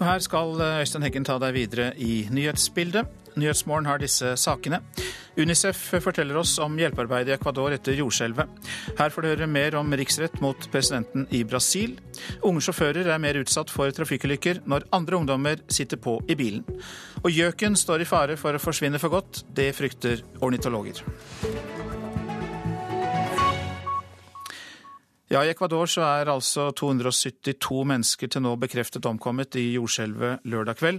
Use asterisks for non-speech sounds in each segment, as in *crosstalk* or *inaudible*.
Her skal Øystein Heggen ta deg videre i nyhetsbildet. Nyhetsmorgen har disse sakene. Unicef forteller oss om hjelpearbeidet i Ecuador etter jordskjelvet. Her får du høre mer om riksrett mot presidenten i Brasil. Unge sjåfører er mer utsatt for trafikkulykker når andre ungdommer sitter på i bilen. Og gjøken står i fare for å forsvinne for godt. Det frykter ornitologer. Ja, I Ecuador så er altså 272 mennesker til nå bekreftet omkommet i jordskjelvet lørdag kveld.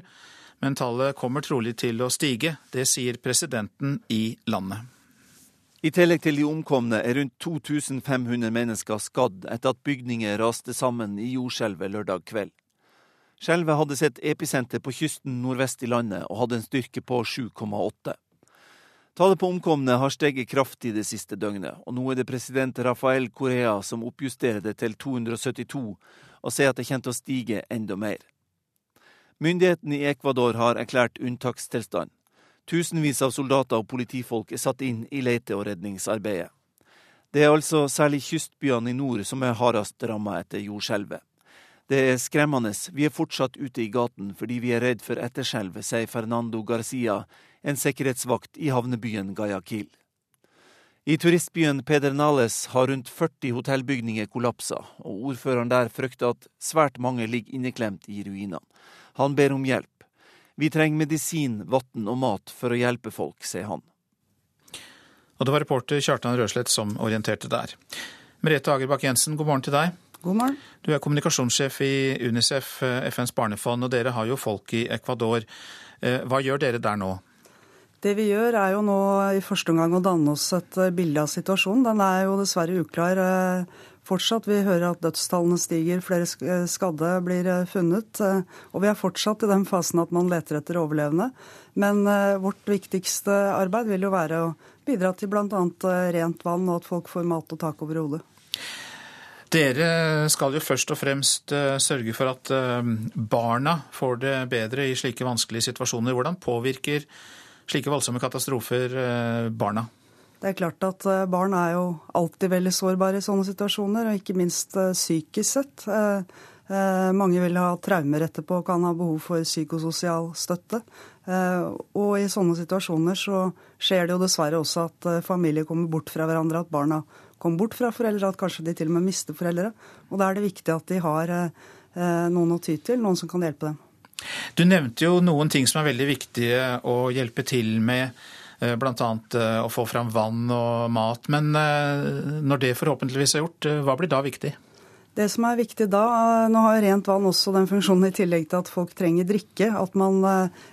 Men tallet kommer trolig til å stige. Det sier presidenten i landet. I tillegg til de omkomne er rundt 2500 mennesker skadd etter at bygninger raste sammen i jordskjelvet lørdag kveld. Skjelvet hadde sitt episenter på kysten nordvest i landet og hadde en styrke på 7,8. Tallet på omkomne har steget kraftig det siste døgnet, og nå er det president Rafael Correa som oppjusterer det til 272, og sier at det kommer til å stige enda mer. Myndighetene i Ecuador har erklært unntakstilstand. Tusenvis av soldater og politifolk er satt inn i lete- og redningsarbeidet. Det er altså særlig kystbyene i nord som er hardest rammet etter jordskjelvet. Det er skremmende, vi er fortsatt ute i gaten fordi vi er redd for etterskjelv, sier Fernando Garcia, en sikkerhetsvakt i havnebyen Guayaquil. I turistbyen Pedernales har rundt 40 hotellbygninger kollapsa, og ordføreren der frykter at svært mange ligger inneklemt i ruinene. Han ber om hjelp. Vi trenger medisin, vann og mat for å hjelpe folk, sier han. Og det var reporter Kjartan Røslett som orienterte der. Merete Agerbakk Jensen, god morgen til deg. God morgen. Du er kommunikasjonssjef i Unicef, FNs barnefond, og dere har jo folk i Ecuador. Eh, hva gjør dere der nå? Det vi gjør er jo nå i første omgang å danne oss et eh, bilde av situasjonen. Den er jo dessverre uklar eh, fortsatt. Vi hører at dødstallene stiger, flere eh, skadde blir funnet. Og vi er fortsatt i den fasen at man leter etter overlevende. Men vårt viktigste arbeid vil jo være å bidra til bl.a. rent vann og at folk får mat og tak over hodet. Dere skal jo først og fremst sørge for at barna får det bedre i slike vanskelige situasjoner. Hvordan påvirker slike voldsomme katastrofer eh, barna? Det er klart at eh, barn er jo alltid veldig sårbare i sånne situasjoner, og ikke minst eh, psykisk sett. Mange vil ha traumer etterpå, og kan ha behov for psykososial støtte. Og i sånne situasjoner så skjer det jo dessverre også at familier kommer bort fra hverandre, at barna kommer bort fra foreldre, at kanskje de til og med mister foreldre. Og da er det viktig at de har noen å ty til, noen som kan hjelpe dem. Du nevnte jo noen ting som er veldig viktige å hjelpe til med. Eh, Bl.a. Eh, å få fram vann og mat. Men eh, når det forhåpentligvis er gjort, hva blir da viktig? Det som er viktig da, Nå har rent vann også den funksjonen i tillegg til at folk trenger drikke. At man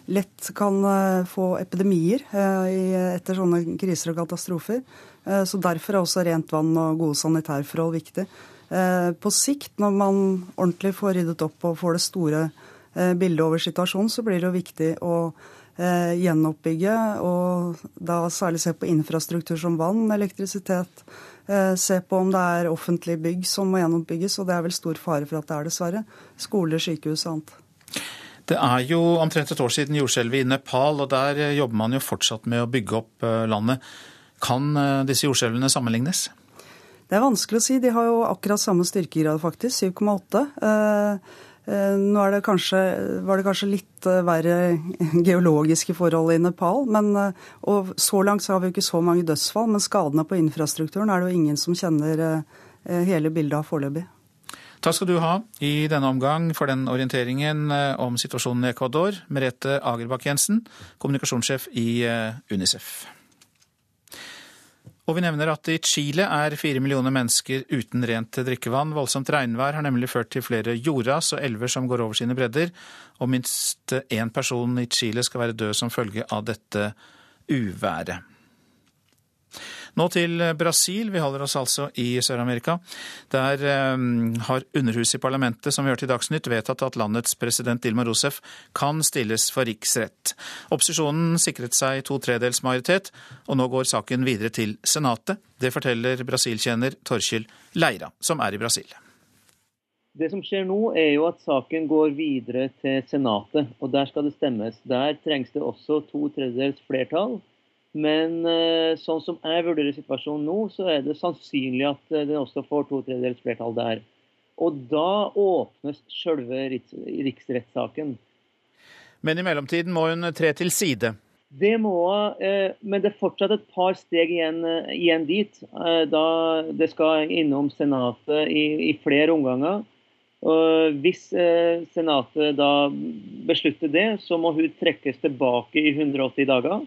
lett kan få epidemier etter sånne kriser og katastrofer. Så Derfor er også rent vann og gode sanitærforhold viktig. På sikt, når man ordentlig får ryddet opp og får det store bildet over situasjonen, så blir det jo viktig å eh, gjenoppbygge, og da særlig se på infrastruktur som vann, elektrisitet. Eh, se på om det er offentlige bygg som må gjenoppbygges, og det er vel stor fare for at det er, dessverre. Skoler, sykehus og annet. Det er jo omtrent et år siden jordskjelvet i Nepal, og der jobber man jo fortsatt med å bygge opp landet. Kan disse jordskjelvene sammenlignes? Det er vanskelig å si. De har jo akkurat samme styrkegrad, faktisk. 7,8. Eh, nå det kanskje, var det kanskje litt eh, verre *laughs* geologiske forhold i Nepal. Men, eh, og så langt så har vi jo ikke så mange dødsfall, men skadene på infrastrukturen er det jo ingen som kjenner hele bildet av foreløpig. Takk skal du ha i denne omgang for den orienteringen om situasjonen i Ecuador. Merete Agerbakk Jensen, kommunikasjonssjef i Unicef. Og vi nevner at i Chile er fire millioner mennesker uten rent drikkevann. Voldsomt regnvær har nemlig ført til flere jordras og elver som går over sine bredder, og minst én person i Chile skal være død som følge av dette uværet. Nå til Brasil. Vi holder oss altså i Sør-Amerika. Der um, har Underhuset i parlamentet, som vi hørte i Dagsnytt, vedtatt at landets president Dilma Rousef kan stilles for riksrett. Opposisjonen sikret seg to tredels majoritet, og nå går saken videre til Senatet. Det forteller Brasil-kjenner Torkil Leira, som er i Brasil. Det som skjer nå, er jo at saken går videre til Senatet, og der skal det stemmes. Der trengs det også to tredjedels flertall. Men eh, sånn som jeg vurderer situasjonen nå, så er det sannsynlig at eh, den også får to tredjedels flertall der. Og da åpnes selve riksrettssaken. Men i mellomtiden må hun tre til side. Det må hun, men det er fortsatt et par steg igjen, igjen dit. Da det skal innom Senatet i, i flere omganger. Og hvis eh, Senatet da beslutter det, så må hun trekkes tilbake i 180 dager.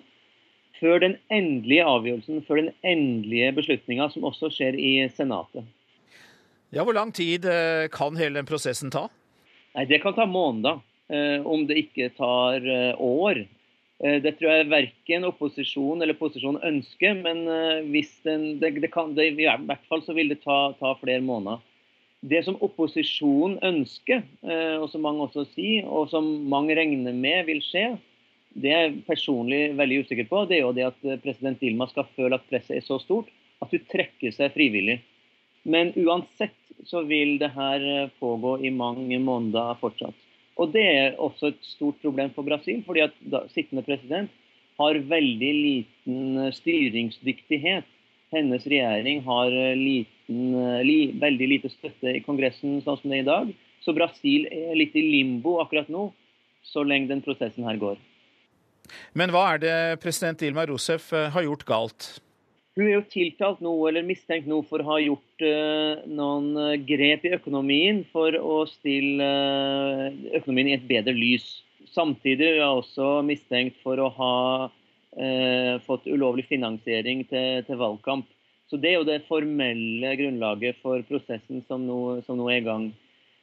Før den endelige avgjørelsen, før den endelige beslutninga, som også skjer i Senatet. Ja, Hvor lang tid eh, kan hele den prosessen ta? Nei, Det kan ta måneder, eh, om det ikke tar år. Det tror jeg verken opposisjon eller posisjon ønsker, men hvis den, det, det kan, det, i hvert fall så vil det ta, ta flere måneder. Det som opposisjonen ønsker, eh, og som mange også sier, og som mange regner med vil skje, det jeg personlig veldig usikker på, det er jo det at eh, president Dilma skal føle at presset er så stort at hun trekker seg frivillig. Men uansett så vil det her eh, pågå i mange måneder fortsatt. Og det er også et stort problem for Brasil, fordi at sittende president har veldig liten styringsdyktighet. Hennes regjering har liten eh, li, veldig lite støtte i Kongressen sånn som det er i dag. Så Brasil er litt i limbo akkurat nå, så lenge den prosessen her går. Men hva er det president Dilma Rousef eh, har gjort galt? Hun er jo tiltalt nå, eller mistenkt nå for å ha gjort uh, noen grep i økonomien for å stille uh, økonomien i et bedre lys. Samtidig er hun også mistenkt for å ha uh, fått ulovlig finansiering til, til valgkamp. Så Det er jo det formelle grunnlaget for prosessen som nå, som nå er i gang.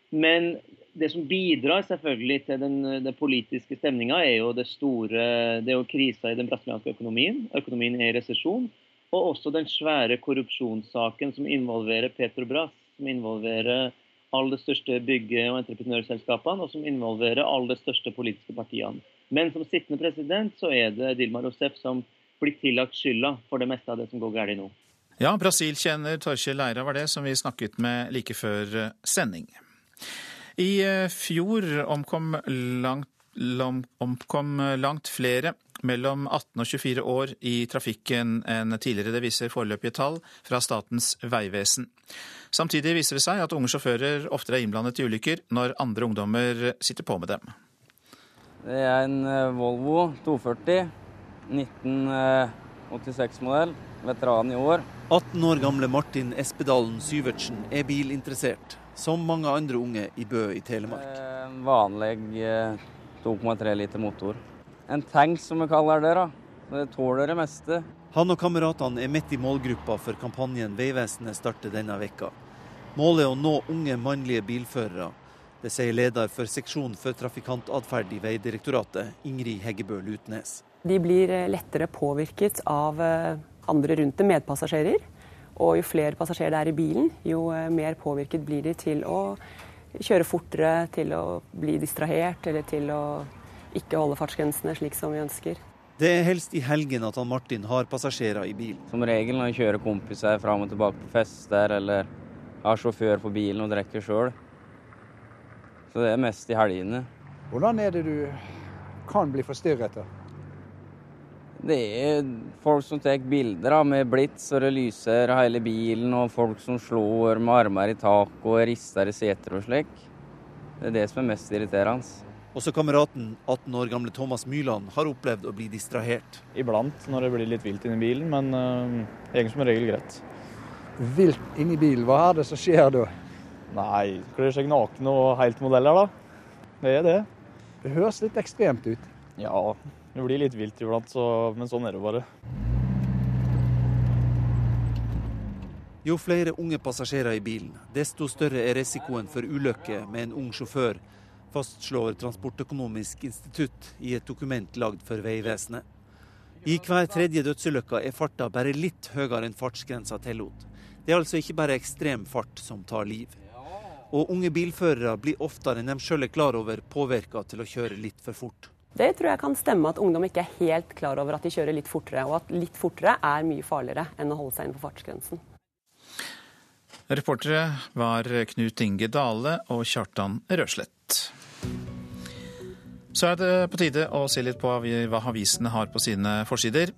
Men det som bidrar selvfølgelig til den, den politiske stemninga, er jo det store, det er jo krisa i den brasilianske økonomien. Økonomien er i resesjon. Og også den svære korrupsjonssaken som involverer Petrobras, som involverer alle de største bygge- og entreprenørselskapene, og som involverer alle de største politiske partiene. Men som sittende president så er det Dilma Rousef som blir tillagt skylda for det meste av det som går galt nå. Ja, Brasil-kjenner Torkjell Leira var det, som vi snakket med like før eh, sending. I eh, fjor omkom langt, omkom langt flere mellom 18 og 24 år i trafikken enn tidligere. Det viser foreløpige tall fra Statens vegvesen. Samtidig viser det seg at unge sjåfører oftere er innblandet i ulykker når andre ungdommer sitter på med dem. Det er en eh, Volvo 240 1986-modell. Veteran i år. 18 år gamle Martin Espedalen Syvertsen er bilinteressert, som mange andre unge i Bø i Telemark. En eh, vanlig 2,3 eh, liter motor. En tank, som vi kaller det. da. Det tåler det meste. Han og kameratene er midt i målgruppa for kampanjen Vegvesenet starter denne vekka. Målet er å nå unge mannlige bilførere. Det sier leder for seksjon for trafikantatferd i Vegdirektoratet, Ingrid Heggebø Lutnes. De blir eh, lettere påvirket av andre rundt det, medpassasjerer. Og jo flere passasjerer det er i bilen, jo eh, mer påvirket blir de til å kjøre fortere, til å bli distrahert eller til å ikke holde fartsgrensene slik som vi ønsker. Det er helst i helgen at han Martin har passasjerer i bilen. Som regel når jeg kjører kompiser fram og tilbake på fester, eller har sjåfør på bilen og drikker sjøl. Så det er mest i helgene. Hvordan er det du kan bli forstyrret? da? Det er folk som tar bilder med blits og det lyser hele bilen, og folk som slår med armer i tak og rister i seter og slik. Det er det som er mest irriterende. Også kameraten, 18 år gamle Thomas Myland, har opplevd å bli distrahert. Iblant når det blir litt vilt inni bilen, men uh, egentlig som regel greit. Vilt inni bilen, hva er det som skjer da? Nei, kler seg nakne og helt modeller, da. Det er det. Det høres litt ekstremt ut. Ja, det blir litt vilt iblant, så, men sånn er det bare. Jo flere unge passasjerer i bilen, desto større er risikoen for ulykke med en ung sjåfør, fastslår Transportøkonomisk institutt i et dokument lagd for Vegvesenet. I hver tredje dødsulykke er farta bare litt høyere enn fartsgrensa tillot. Det er altså ikke bare ekstrem fart som tar liv. Og unge bilførere blir oftere enn de sjøl er klar over, påvirka til å kjøre litt for fort. Det tror jeg kan stemme at ungdom ikke er helt klar over at de kjører litt fortere, og at litt fortere er mye farligere enn å holde seg innenfor fartsgrensen. Reportere var Knut Inge Dale og Kjartan Røslett. Så er det på tide å se litt på hva avisene har på sine forsider.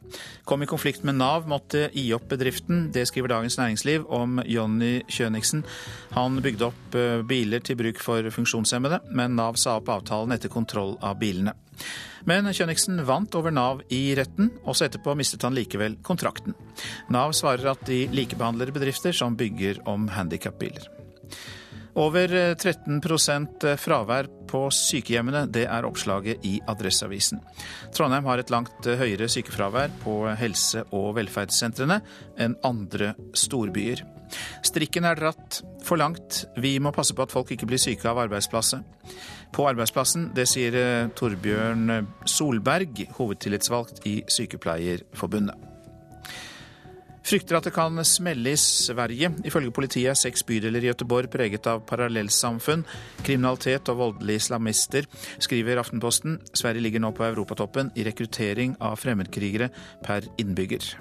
Kom i konflikt med Nav, måtte gi opp bedriften. Det skriver Dagens Næringsliv om Jonny Kjøniksen. Han bygde opp eh, biler til bruk for funksjonshemmede, men Nav sa opp avtalen etter kontroll av bilene. Men Kjøniksen vant over Nav i retten. Også etterpå mistet han likevel kontrakten. Nav svarer at de likebehandler bedrifter som bygger om handikapbiler. Over 13 eh, fravær på sykehjemmene, det er oppslaget i Adresseavisen. Trondheim har et langt eh, høyere sykefravær på helse- og velferdssentrene enn andre storbyer. Strikken er dratt for langt. Vi må passe på at folk ikke blir syke av arbeidsplasset. På arbeidsplassen, det sier eh, Torbjørn Solberg, hovedtillitsvalgt i Sykepleierforbundet. Frykter at det kan smelle i Sverige. Ifølge politiet er seks bydeler i Gøteborg preget av parallellsamfunn, kriminalitet og voldelige islamister, skriver Aftenposten. Sverige ligger nå på europatoppen i rekruttering av fremmedkrigere per innbygger.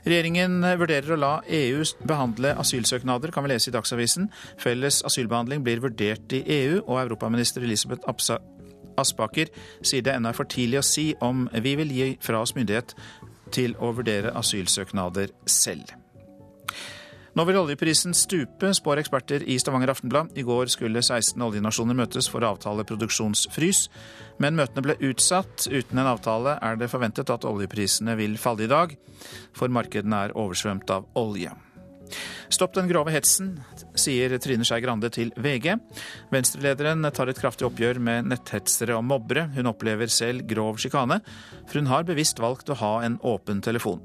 Regjeringen vurderer å la EU behandle asylsøknader, kan vi lese i Dagsavisen. Felles asylbehandling blir vurdert i EU, og europaminister Elisabeth Aspaker sier det ennå er for tidlig å si om vi vil gi fra oss myndighet til å vurdere asylsøknader selv. Nå vil oljeprisen stupe, spår eksperter i Stavanger Aftenblad. I går skulle 16 oljenasjoner møtes for å avtale produksjonsfrys, men møtene ble utsatt. Uten en avtale er det forventet at oljeprisene vil falle i dag, for markedene er oversvømt av olje. Stopp den grove hetsen, sier Trine Skei Grande til VG. Venstrelederen tar et kraftig oppgjør med netthetsere og mobbere. Hun opplever selv grov sjikane, for hun har bevisst valgt å ha en åpen telefon.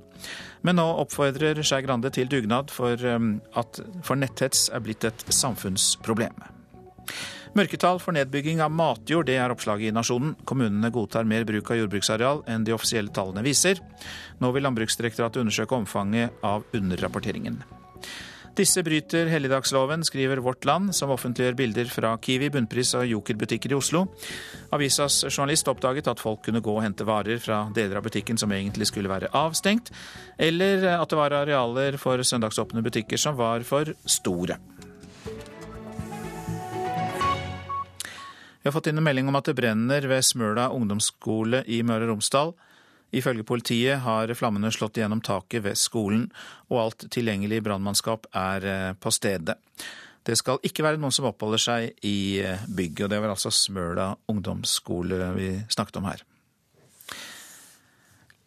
Men nå oppfordrer Skei Grande til dugnad for um, at for netthets er blitt et samfunnsproblem. Mørketall for nedbygging av matjord, det er oppslaget i Nasjonen. Kommunene godtar mer bruk av jordbruksareal enn de offisielle tallene viser. Nå vil Landbruksdirektoratet undersøke omfanget av underrapporteringen. Disse bryter helligdagsloven, skriver Vårt Land, som offentliggjør bilder fra Kiwi, Bunnpris og Joker-butikker i Oslo. Avisas journalist oppdaget at folk kunne gå og hente varer fra deler av butikken som egentlig skulle være avstengt, eller at det var arealer for søndagsåpne butikker som var for store. Vi har fått inn en melding om at det brenner ved Smøla ungdomsskole i Møre og Romsdal. Ifølge politiet har flammene slått gjennom taket ved skolen, og alt tilgjengelig brannmannskap er eh, på stedet. Det skal ikke være noen som oppholder seg i eh, bygget, og det var altså Smøla ungdomsskole vi snakket om her.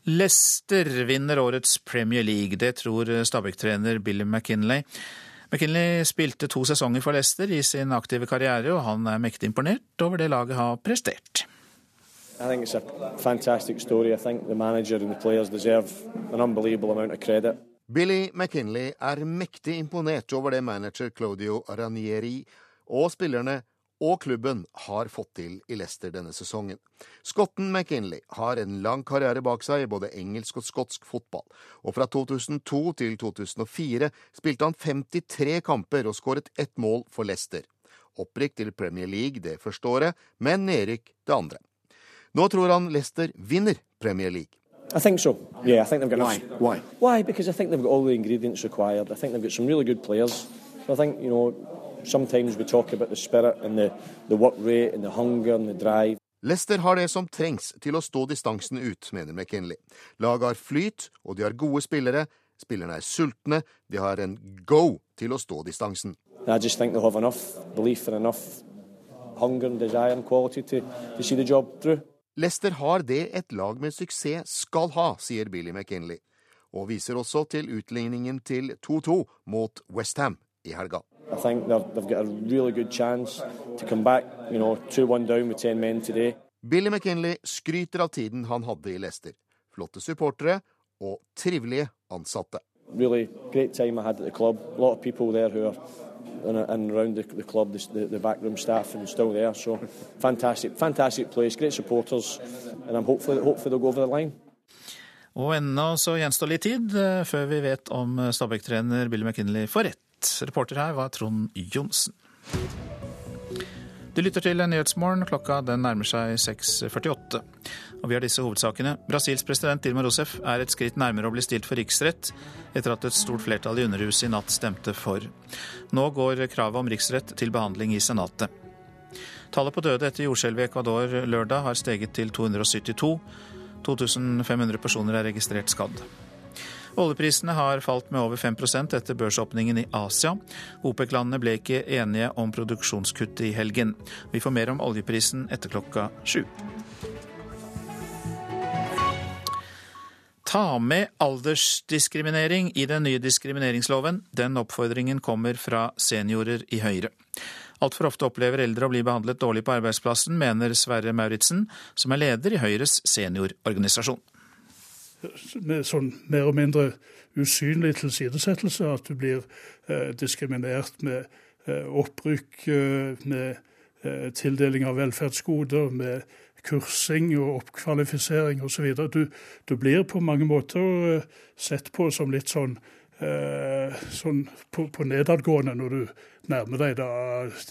Leicester vinner årets Premier League, det tror Stabæk-trener Billy McKinley. McKinley spilte to sesonger for Leicester i sin aktive karriere, og han er mektig imponert over det laget har prestert. I think it's a fantastic story. I think the manager and the players deserve an unbelievable amount of credit. Billy McKinley er mektig imponert over det manager Claudio Ranieri og spillerne og klubben har fått til i Leicester denne sesongen. Skotten McKinley har en lang karriere bak seg i både engelsk og skotsk fotball, og fra 2002 til 2004 spilte han 53 kamper og skåret ett mål for Leicester. Opprykk til Premier League det første året, men nedrykk det andre. Nå tror han Leicester vinner Premier League. I think so. Yeah, I think they've got Why? Enough. Why? Why? Because I think they've got all the ingredients required. I think they've got some really good players. So I think you know sometimes we talk about the spirit and the, the work rate and the hunger and the drive. Leicester har det som trengs til å stå distansen ut, mener McKinley. Laget har flyt, og de har gode spillere. Spillerne er sultne, de har en go til å stå distansen. I just think they have enough belief and enough hunger and desire and quality to, to see the job through. Leicester har det et lag med suksess skal ha, sier Billy McKinley, og viser også til utligningen til 2-2 mot Westham i helga. Billy McKinley skryter av tiden han hadde i Leicester. Flotte supportere og trivelige ansatte. Really great time I had at the club. A lot of people there who are and, and around the, the club, the, the backroom staff and still there. So fantastic, fantastic place, great supporters, and I'm hopefully, hopefully they'll go over the line. Og ennå så gjenstår litt tid eh, før vi vet om Stabæk-trener Billy McKinley får rett. Reporter her var Trond Johnsen. Du lytter til Nyhetsmorgen. Klokka den nærmer seg 6.48. Og vi har disse hovedsakene. Brasils president Dilma Rousef er et skritt nærmere å bli stilt for riksrett etter at et stort flertall i Underhuset i natt stemte for. Nå går kravet om riksrett til behandling i Senatet. Tallet på døde etter jordskjelvet i Ecuador lørdag har steget til 272. 2500 personer er registrert skadd. Oljeprisene har falt med over 5% etter børsåpningen i Asia. OPEC-landene ble ikke enige om produksjonskutt i helgen. Vi får mer om oljeprisen etter klokka sju. Ta med aldersdiskriminering i den nye diskrimineringsloven. Den oppfordringen kommer fra seniorer i Høyre. Altfor ofte opplever eldre å bli behandlet dårlig på arbeidsplassen, mener Sverre Mauritzen, som er leder i Høyres seniororganisasjon med sånn mer og mindre usynlig tilsidesettelse. At du blir eh, diskriminert med eh, opprykk, eh, med eh, tildeling av velferdsgoder, med kursing og oppkvalifisering osv. Du, du blir på mange måter eh, sett på som litt sånn, sånn på, på nedadgående når du nærmer deg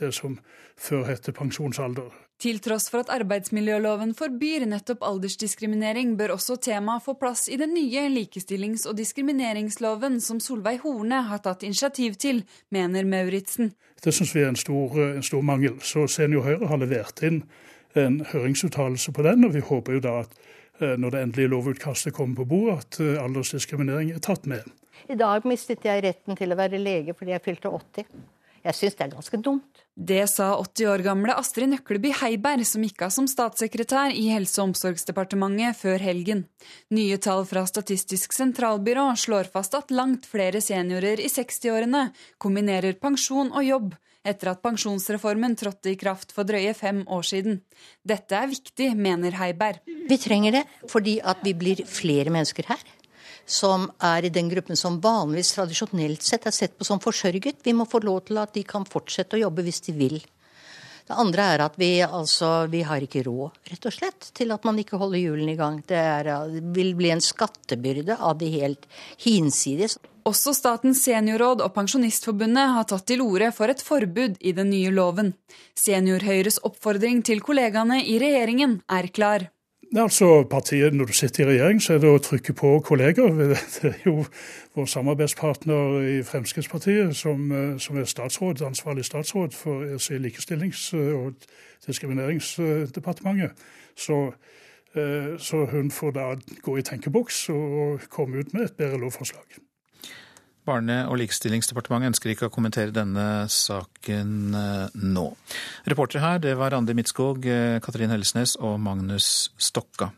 det som før het pensjonsalder. Til tross for at arbeidsmiljøloven forbyr nettopp aldersdiskriminering, bør også temaet få plass i den nye likestillings- og diskrimineringsloven som Solveig Horne har tatt initiativ til, mener Mauritzen. Det syns vi er en stor, en stor, mangel. Så Senior Høyre har levert inn en høringsuttalelse på den, og vi håper jo da at eh, når det endelige lovutkastet kommer på bordet, at eh, aldersdiskriminering er tatt med. I dag mistet jeg retten til å være lege fordi jeg fylte 80. Jeg syns det er ganske dumt. Det sa 80 år gamle Astrid Nøkleby Heiberg, som gikk av som statssekretær i Helse- og omsorgsdepartementet før helgen. Nye tall fra Statistisk sentralbyrå slår fast at langt flere seniorer i 60-årene kombinerer pensjon og jobb, etter at pensjonsreformen trådte i kraft for drøye fem år siden. Dette er viktig, mener Heiberg. Vi trenger det fordi at vi blir flere mennesker her som er i den gruppen som vanligvis tradisjonelt sett er sett på som forsørget. Vi må få lov til at de kan fortsette å jobbe hvis de vil. Det andre er at vi, altså, vi har ikke råd, rett og slett, til at man ikke holder hjulene i gang. Det, er, det vil bli en skattebyrde av de helt hinsides. Også Statens seniorråd og Pensjonistforbundet har tatt til orde for et forbud i den nye loven. Senior-Høyres oppfordring til kollegaene i regjeringen er klar. Altså partiet, Når du sitter i regjering, så er det å trykke på kolleger. *laughs* Det er jo vår samarbeidspartner i Fremskrittspartiet som, eh, som er statsråd, ansvarlig statsråd for likestillings- og diskrimineringsdepartementet. Så, eh, så hun får da gå i tenkeboks og komme ut med et bedre lovforslag. Barne- og likestillingsdepartementet ønsker ikke å kommentere denne saken eh, nå. Reportere her det var Randi Midtskog, eh, Katrin Hellesnes og Magnus Stokka.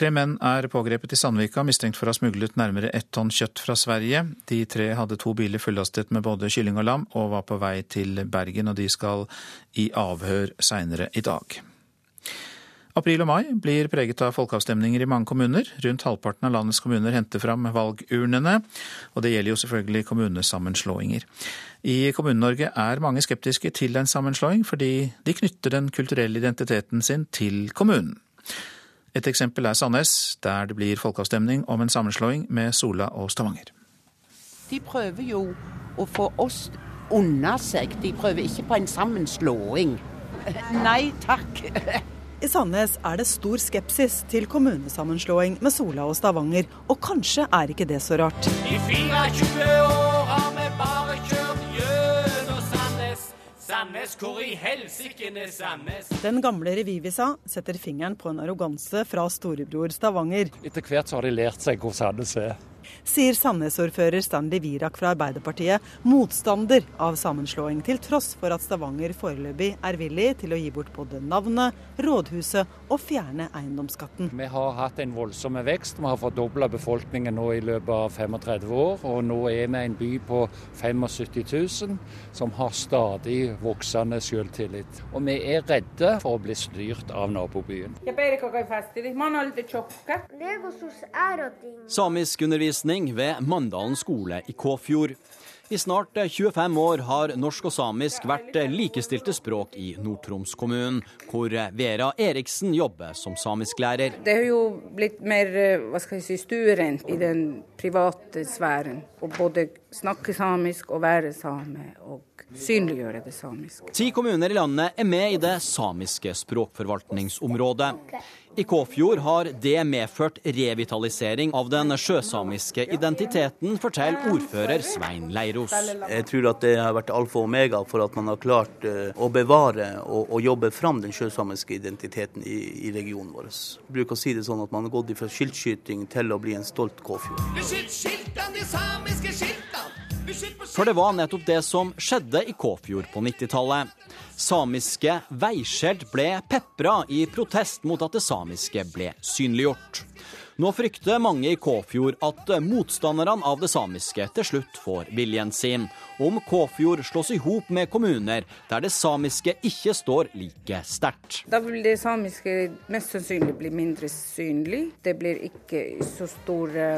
Tre menn er pågrepet i Sandvika, mistenkt for å ha smuglet nærmere ett tonn kjøtt fra Sverige. De tre hadde to biler fullastet med både kylling og lam, og var på vei til Bergen, og de skal i avhør seinere i dag. April og mai blir preget av folkeavstemninger i mange kommuner. Rundt halvparten av landets kommuner henter fram valgurnene, og det gjelder jo selvfølgelig kommunesammenslåinger. I Kommune-Norge er mange skeptiske til en sammenslåing, fordi de knytter den kulturelle identiteten sin til kommunen. Et eksempel er Sandnes, der det blir folkeavstemning om en sammenslåing med Sola og Stavanger. De prøver jo å få oss unna seg, de prøver ikke på en sammenslåing. Nei takk. I Sandnes er det stor skepsis til kommunesammenslåing med Sola og Stavanger, og kanskje er ikke det så rart. I 24 år har vi bare kjørt gjennom Sandnes. Sandnes, hvor i helsike er Sandnes? Den gamle revyvisa setter fingeren på en arroganse fra storebror Stavanger. Etter hvert så har de lært seg hvor Sandnes er sier Sandnes-ordfører Stanley Virak fra Arbeiderpartiet, motstander av sammenslåing, til tross for at Stavanger foreløpig er villig til å gi bort både navnet, rådhuset og fjerne eiendomsskatten. Vi har hatt en voldsom vekst. Vi har fordobla befolkningen nå i løpet av 35 år. Og nå er vi en by på 75 000 som har stadig voksende selvtillit. Og vi er redde for å bli styrt av nabobyen. Samisk undervisning ved Mandalen skole i Kåfjord. I snart 25 år har norsk og samisk vært likestilte språk i Nord-Troms kommunen, hvor Vera Eriksen jobber som samisklærer. Det har jo blitt mer hva skal jeg si, stuerent i den private sfæren. Å både snakke samisk og være same. og synliggjøre det samiske. Ti kommuner i landet er med i det samiske språkforvaltningsområdet. I Kåfjord har det medført revitalisering av den sjøsamiske identiteten, forteller ordfører Svein Leiros. Jeg tror at det har vært alfa og omega for at man har klart eh, å bevare og, og jobbe fram den sjøsamiske identiteten i, i regionen vår. Jeg bruker å si det sånn at man har gått fra skiltskyting til å bli en stolt Kåfjord. Beskytt skiltene, de samiske skiltene! For det var nettopp det som skjedde i Kåfjord på 90-tallet. Samiske veiskjelt ble pepra i protest mot at det samiske ble synliggjort. Nå frykter mange i Kåfjord at motstanderne av det samiske til slutt får viljen sin. Om Kåfjord slås i hop med kommuner der det samiske ikke står like sterkt. Da vil det samiske mest sannsynlig bli mindre synlig. Det blir ikke så store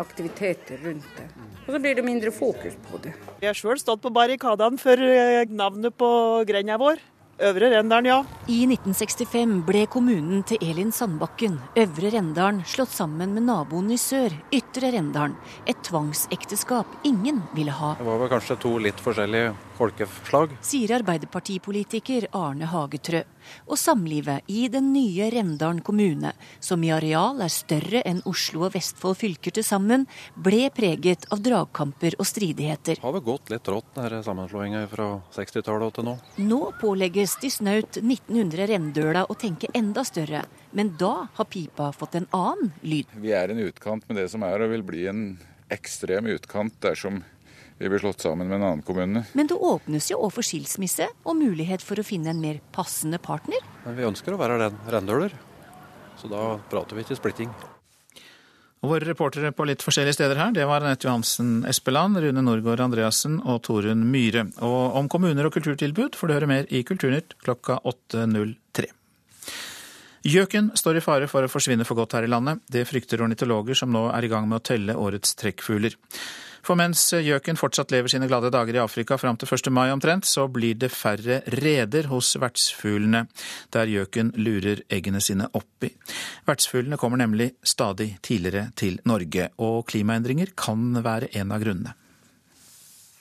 aktivitet aktiviteter rundt det. Og så blir det mindre fokus på det. Vi har sjøl stått på barrikadene for eh, navnet på grenda vår. Øvre Rendalen, ja. I 1965 ble kommunen til Elin Sandbakken, Øvre Rendalen, slått sammen med naboen i sør, Ytre Rendalen. Et tvangsekteskap ingen ville ha. Det var vel kanskje to litt forskjellige folkeslag. Sier arbeiderpartipolitiker Arne Hagetrø. Og samlivet i den nye Rendalen kommune, som i areal er større enn Oslo og Vestfold fylker til sammen, ble preget av dragkamper og stridigheter. Det har vel gått litt rått, denne sammenslåinga fra 60-tallet til nå. Nå pålegges de snaut 1900 rendøla å tenke enda større. Men da har pipa fått en annen lyd. Vi er en utkant med det som er, og vil bli en ekstrem utkant dersom vi blir slått sammen med en annen kommune. Men det åpnes jo òg for skilsmisse og mulighet for å finne en mer passende partner. Men vi ønsker å være rendøler, så da prater vi ikke splitting. Og våre reportere på litt forskjellige steder her, det var Anette Johansen Espeland, Rune Norgård Andreassen og Torunn Myhre. Og om kommuner og kulturtilbud får du høre mer i Kulturnytt klokka 8.03. Gjøken står i fare for å forsvinne for godt her i landet. Det frykter ornitologer som nå er i gang med å telle årets trekkfugler. For mens gjøken fortsatt lever sine glade dager i Afrika fram til 1. mai omtrent, så blir det færre reder hos vertsfuglene, der gjøken lurer eggene sine oppi. Vertsfuglene kommer nemlig stadig tidligere til Norge, og klimaendringer kan være en av grunnene.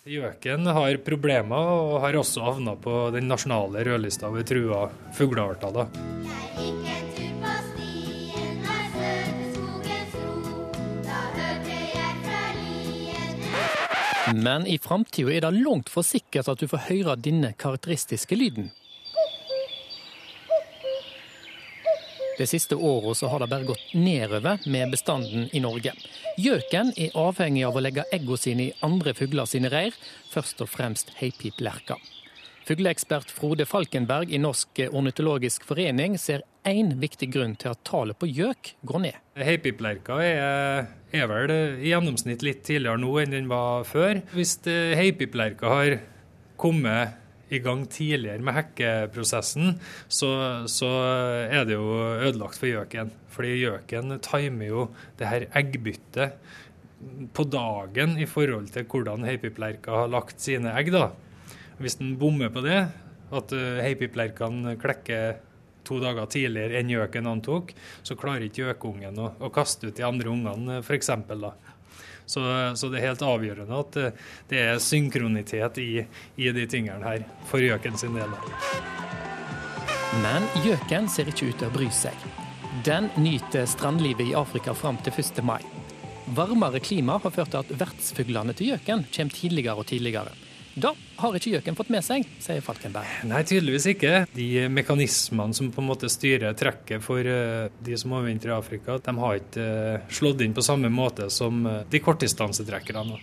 Gjøken har problemer, og har også havna på den nasjonale rødlista over trua fuglearter. Men i framtida er det langt for sikkert at du får høre denne karakteristiske lyden. De siste åra har det bare gått nedover med bestanden i Norge. Gjøken er avhengig av å legge eggene sine i andre fugler sine reir, først og fremst heipiplerka. Fugleekspert Frode Falkenberg i Norsk ornitologisk forening ser én viktig grunn til at tallet på gjøk går ned. Heipiplerka er, er, vel i gjennomsnitt litt tidligere nå enn den var før. Hvis eh, heipiplerka har kommet i gang tidligere med hekkeprosessen, så, så er det jo ødelagt for gjøken. Fordi gjøken timer jo det her eggbyttet på dagen i forhold til hvordan heipiplerka har lagt sine egg. da. Hvis den bommer på det, at uh, heipiplerkene klekker to dager tidligere enn gjøken antok, så klarer ikke gjøkungen å, å, kaste ut de andre ungene, f.eks. Så, så det er helt avgjørende at uh, det er synkronitet i, i de tingene her, for gjøken sin del. Men gjøken ser ikke ut til å bry seg. Den nyter strandlivet i Afrika fram til 1. mai. Varmere klima har ført til at vertsfuglene til gjøken kommer tidligere og tidligere. Da har ikke gjøken fått med seg, sier Falkenberg. Nei, tydeligvis ikke. De mekanismene som på en måte styrer trekket for eh, de som overvintrer i Afrika, de har ikke eh, slått inn på samme måte som eh, de kortdistansetrekkerne.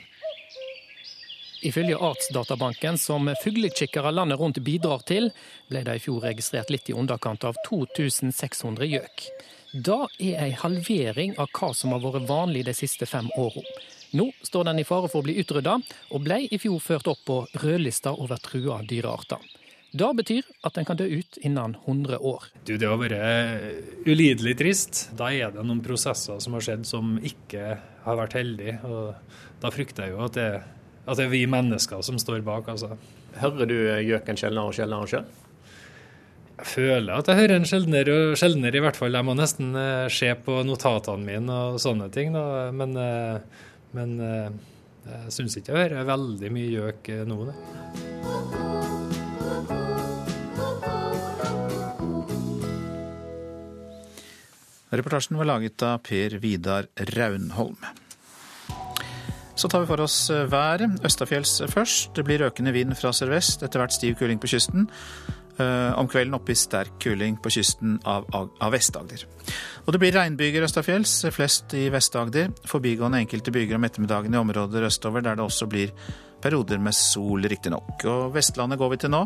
Ifølge Artsdatabanken, som fuglekikkere landet rundt bidrar til, ble det i fjor registrert litt i underkant av 2600 gjøk. Da er ei halvering av hva som har vært vanlig de siste fem åra. Nå står den i fare for å bli utrydda, og ble i fjor ført opp på rødlista over trua dyrearter. Det betyr at den kan dø ut innen 100 år. Du, det har vært ulidelig trist. Da er det noen prosesser som har skjedd som ikke har vært heldige. Og da frykter jeg jo at det, at det er vi mennesker som står bak. Altså. Hører du gjøken sjeldnere og sjeldnere sjøl? Jeg føler at jeg hører en sjeldnere og sjeldnere, i hvert fall. Jeg må nesten eh, se på notatene mine og sånne ting. Da. Men eh, men eh, jeg syns ikke jeg hører veldig mye gjøk eh, nå. Det. Reportasjen var laget av Per Vidar Raunholm. Så tar vi for oss eh, været. Østafjells først. Det blir økende vind fra sørvest, etter hvert stiv kuling på kysten. Eh, om kvelden oppe i sterk kuling på kysten av, av Vest-Agder. Og det blir regnbyger østafjells, flest i Vest-Agder. Forbigående enkelte byger om ettermiddagen i områder østover der det også blir Perioder med sol, riktignok. Og Vestlandet går vi til nå.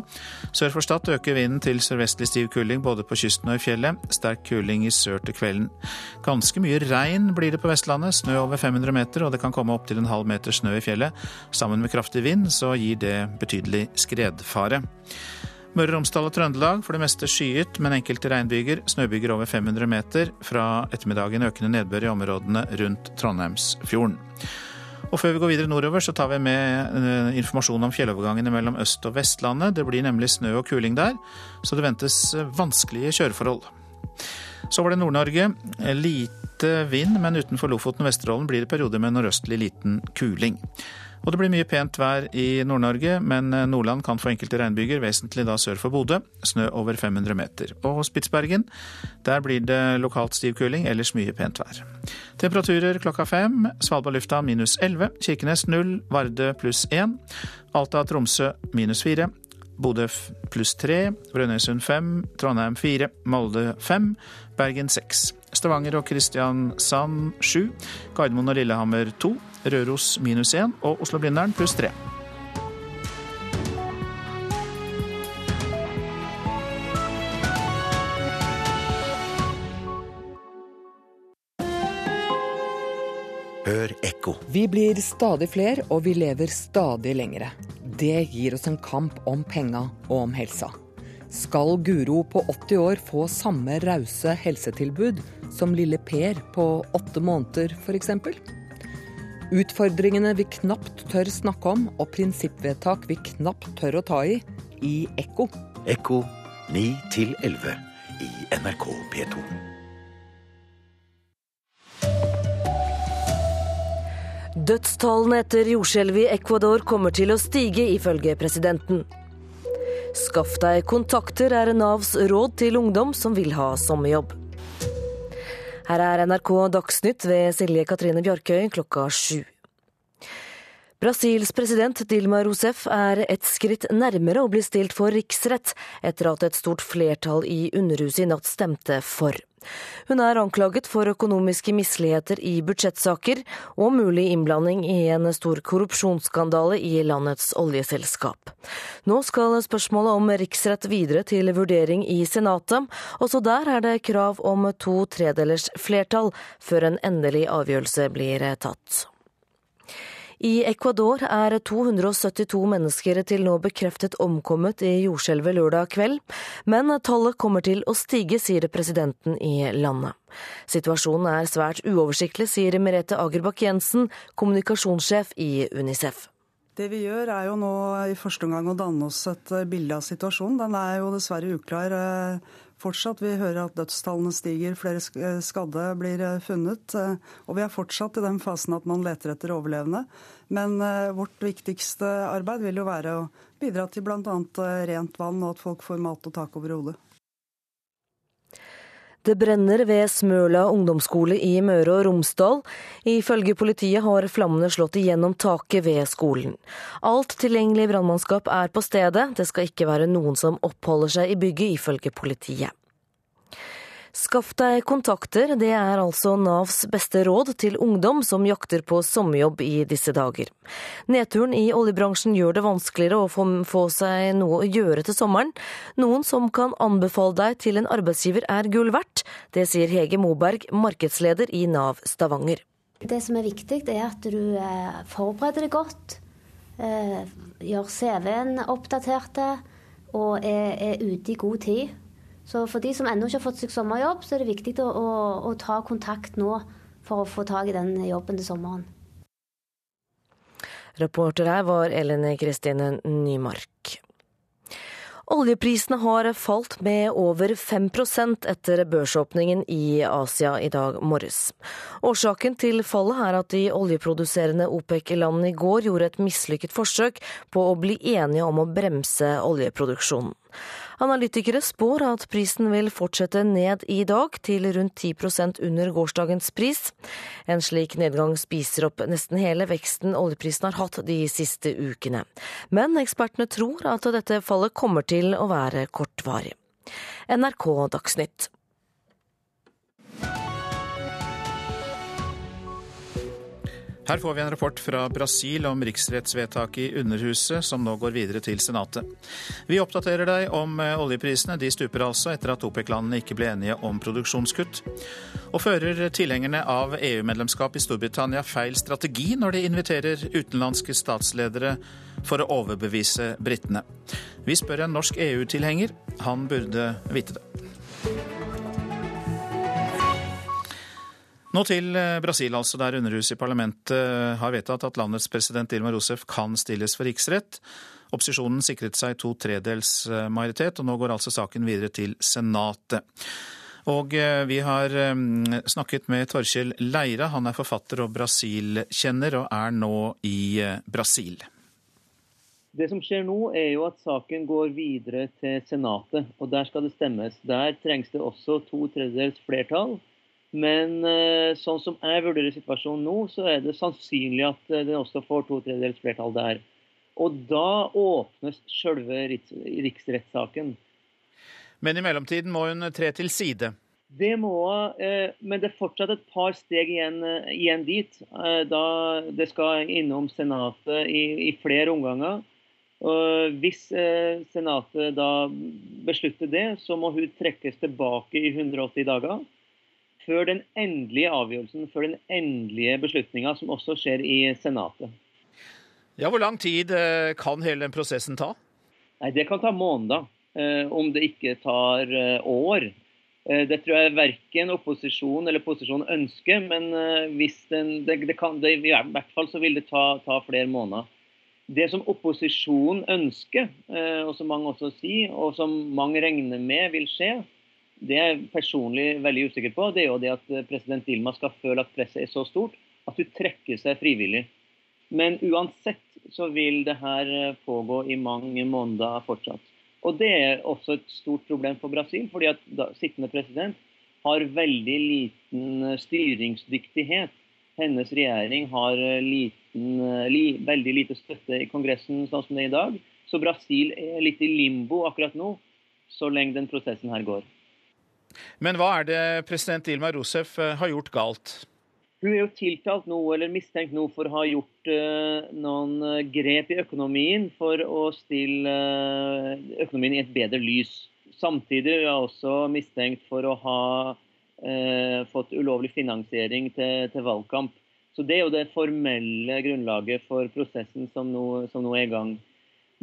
Sør for Stad øker vinden til sørvestlig stiv kuling både på kysten og i fjellet. Sterk kuling i sør til kvelden. Ganske mye regn blir det på Vestlandet. Snø over 500 meter, og det kan komme opptil en halv meter snø i fjellet. Sammen med kraftig vind så gir det betydelig skredfare. Møre og Romsdal og Trøndelag for det meste skyet, men enkelte regnbyger. Snøbyger over 500 meter. Fra ettermiddagen økende nedbør i områdene rundt Trondheimsfjorden. Og før vi går videre nordover, så tar vi med eh, informasjon om fjellovergangene mellom Øst- og Vestlandet. Det blir nemlig snø og kuling der, så det ventes eh, vanskelige kjøreforhold. Så var det Nord-Norge. Lite vind, men utenfor Lofoten og Vesterålen blir det perioder med nordøstlig liten kuling. Og det blir mye pent vær i Nord-Norge, men eh, Nordland kan få enkelte regnbyger, vesentlig da sør for Bodø. Snø over 500 meter. Og Spitsbergen, der blir det lokalt stiv kuling, ellers mye pent vær. Temperaturer klokka fem. Svalbard lufta minus 11. Kirkenes null. Vardø pluss 1. Alta-Tromsø minus 4. Bodø pluss 3. Brønnøysund 5. Trondheim 4. Molde 5. Bergen 6. Stavanger og Kristiansand 7. Gardermoen og Lillehammer 2. Røros minus 1 og Oslo-Blindern pluss 3. Hør ekko. Vi blir stadig flere, og vi lever stadig lengre. Det gir oss en kamp om penga og om helsa. Skal Guro på 80 år få samme rause helsetilbud som lille Per på åtte måneder, f.eks.? Utfordringene vi knapt tør snakke om, og prinsippvedtak vi knapt tør å ta i, i Ekko. Ekko 9 11 i NRK P2. Dødstallene etter jordskjelvet i Ecuador kommer til å stige, ifølge presidenten. Skaff deg kontakter er Navs råd til ungdom som vil ha sommerjobb. Her er NRK Dagsnytt ved Silje Katrine Bjarkøy klokka sju. Brasils president Dilma Rousef er et skritt nærmere å bli stilt for riksrett etter at et stort flertall i Underhuset i natt stemte for. Hun er anklaget for økonomiske misligheter i budsjettsaker og mulig innblanding i en stor korrupsjonsskandale i landets oljeselskap. Nå skal spørsmålet om riksrett videre til vurdering i Senatet. Også der er det krav om to tredelers flertall før en endelig avgjørelse blir tatt. I Ecuador er 272 mennesker til nå bekreftet omkommet i jordskjelvet lørdag kveld, men tallet kommer til å stige, sier presidenten i landet. Situasjonen er svært uoversiktlig, sier Merete Agerbakk Jensen, kommunikasjonssjef i Unicef. Det vi gjør er jo nå i første omgang å danne oss et bilde av situasjonen. Den er jo dessverre uklar fortsatt. Vi hører at dødstallene stiger, flere skadde blir funnet. Og vi er fortsatt i den fasen at man leter etter overlevende. Men eh, vårt viktigste arbeid vil jo være å bidra til bl.a. Eh, rent vann og at folk får mat og tak over hodet. Det brenner ved Smøla ungdomsskole i Møre og Romsdal. Ifølge politiet har flammene slått igjennom taket ved skolen. Alt tilgjengelig brannmannskap er på stedet. Det skal ikke være noen som oppholder seg i bygget, ifølge politiet. Skaff deg kontakter, det er altså Navs beste råd til ungdom som jakter på sommerjobb i disse dager. Nedturen i oljebransjen gjør det vanskeligere å få, seg noe å gjøre til sommeren. Noen som kan anbefale deg til en arbeidsgiver er gull verdt. Det sier Hege Moberg, markedsleder i Nav Stavanger. Det som er viktig, er at du eh, forbereder deg godt. Eh, gjør CV-en oppdaterte og er ute i god tid. Så for de som ennå ikke har fått seg sommerjobb, så er det viktig å, å, å ta kontakt nå for å få tak i den jobben til sommeren. Reporter her var Ellen Kristine Nymark. Oljeprisene har falt med over 5% etter børsåpningen i Asia i dag morges. Årsaken til fallet er at de oljeproduserende OPEC-landene i går gjorde et mislykket forsøk på å bli enige om å bremse oljeproduksjonen. Analytikere spår at prisen vil fortsette ned i dag, til rundt 10% under gårsdagens pris. En slik nedgang spiser opp nesten hele veksten oljeprisen har hatt de siste ukene. Men ekspertene tror at dette fallet kommer til å være kortvarig. NRK Dagsnytt. Her får vi en rapport fra Brasil om riksrettsvedtaket i Underhuset, som nå går videre til Senatet. Vi oppdaterer deg om eh, oljeprisene. De stuper altså etter at OPEC-landene ikke ble enige om produksjonskutt. Og fører tilhengerne av EU-medlemskap i Storbritannia feil strategi når de inviterer utenlandske statsledere for å overbevise britene? Vi spør en norsk EU-tilhenger. Han burde vite det. Nå til eh, Brasil, altså, der Underhuset i parlamentet eh, har vedtatt at landets president Dilma Rousef kan stilles for riksrett. Opposisjonen sikret seg to tredels eh, majoritet, og nå går altså saken videre til Senatet. Og vi har snakket med Torkjell Leira, han er forfatter og Brasil-kjenner, og er nå i Brasil. Det som skjer nå, er jo at saken går videre til Senatet, og der skal det stemmes. Der trengs det også to tredjedels flertall. Men eh, sånn som jeg vurderer situasjonen nå, så er det sannsynlig at eh, den også får to tredjedels flertall der. Og da åpnes selve riksrettssaken. Men i mellomtiden må hun tre til side? Det må hun, eh, men det er fortsatt et par steg igjen, igjen dit. Da det skal innom Senatet i, i flere omganger. Og hvis Senatet da beslutter det, så må hun trekkes tilbake i 180 dager før den endelige avgjørelsen, før den endelige beslutninga, som også skjer i Senatet. Ja, Hvor lang tid eh, kan hele den prosessen ta? Nei, Det kan ta måneder, eh, om det ikke tar eh, år. Det tror jeg verken opposisjon eller posisjon ønsker, men hvis den, det, det kan, det, i hvert fall så vil det ta, ta flere måneder. Det som opposisjonen ønsker, og som mange også sier, og som mange regner med vil skje, det jeg personlig veldig usikker på, det er jo det at eh, president Dilma skal føle at presset er så stort at hun trekker seg frivillig. Men uansett så vil det her eh, pågå i mange måneder fortsatt. Og det er også et stort problem for Brasil, fordi at da, sittende president har veldig liten eh, styringsdyktighet. Hennes regjering har liten, li, veldig lite støtte i Kongressen sånn som det er i dag. Så Brasil er litt i limbo akkurat nå, så lenge den prosessen her går. Men hva er det president Dilma Rousef eh, har gjort galt? Hun er jo tiltalt nå, eller mistenkt nå for å ha gjort uh, noen eh, grep i økonomien for å stille uh, økonomien i et bedre lys. Samtidig er hun også mistenkt for å ha uh, fått ulovlig finansiering til, til, valgkamp. Så Det er jo det formelle grunnlaget for prosessen som nå, som nå er i gang.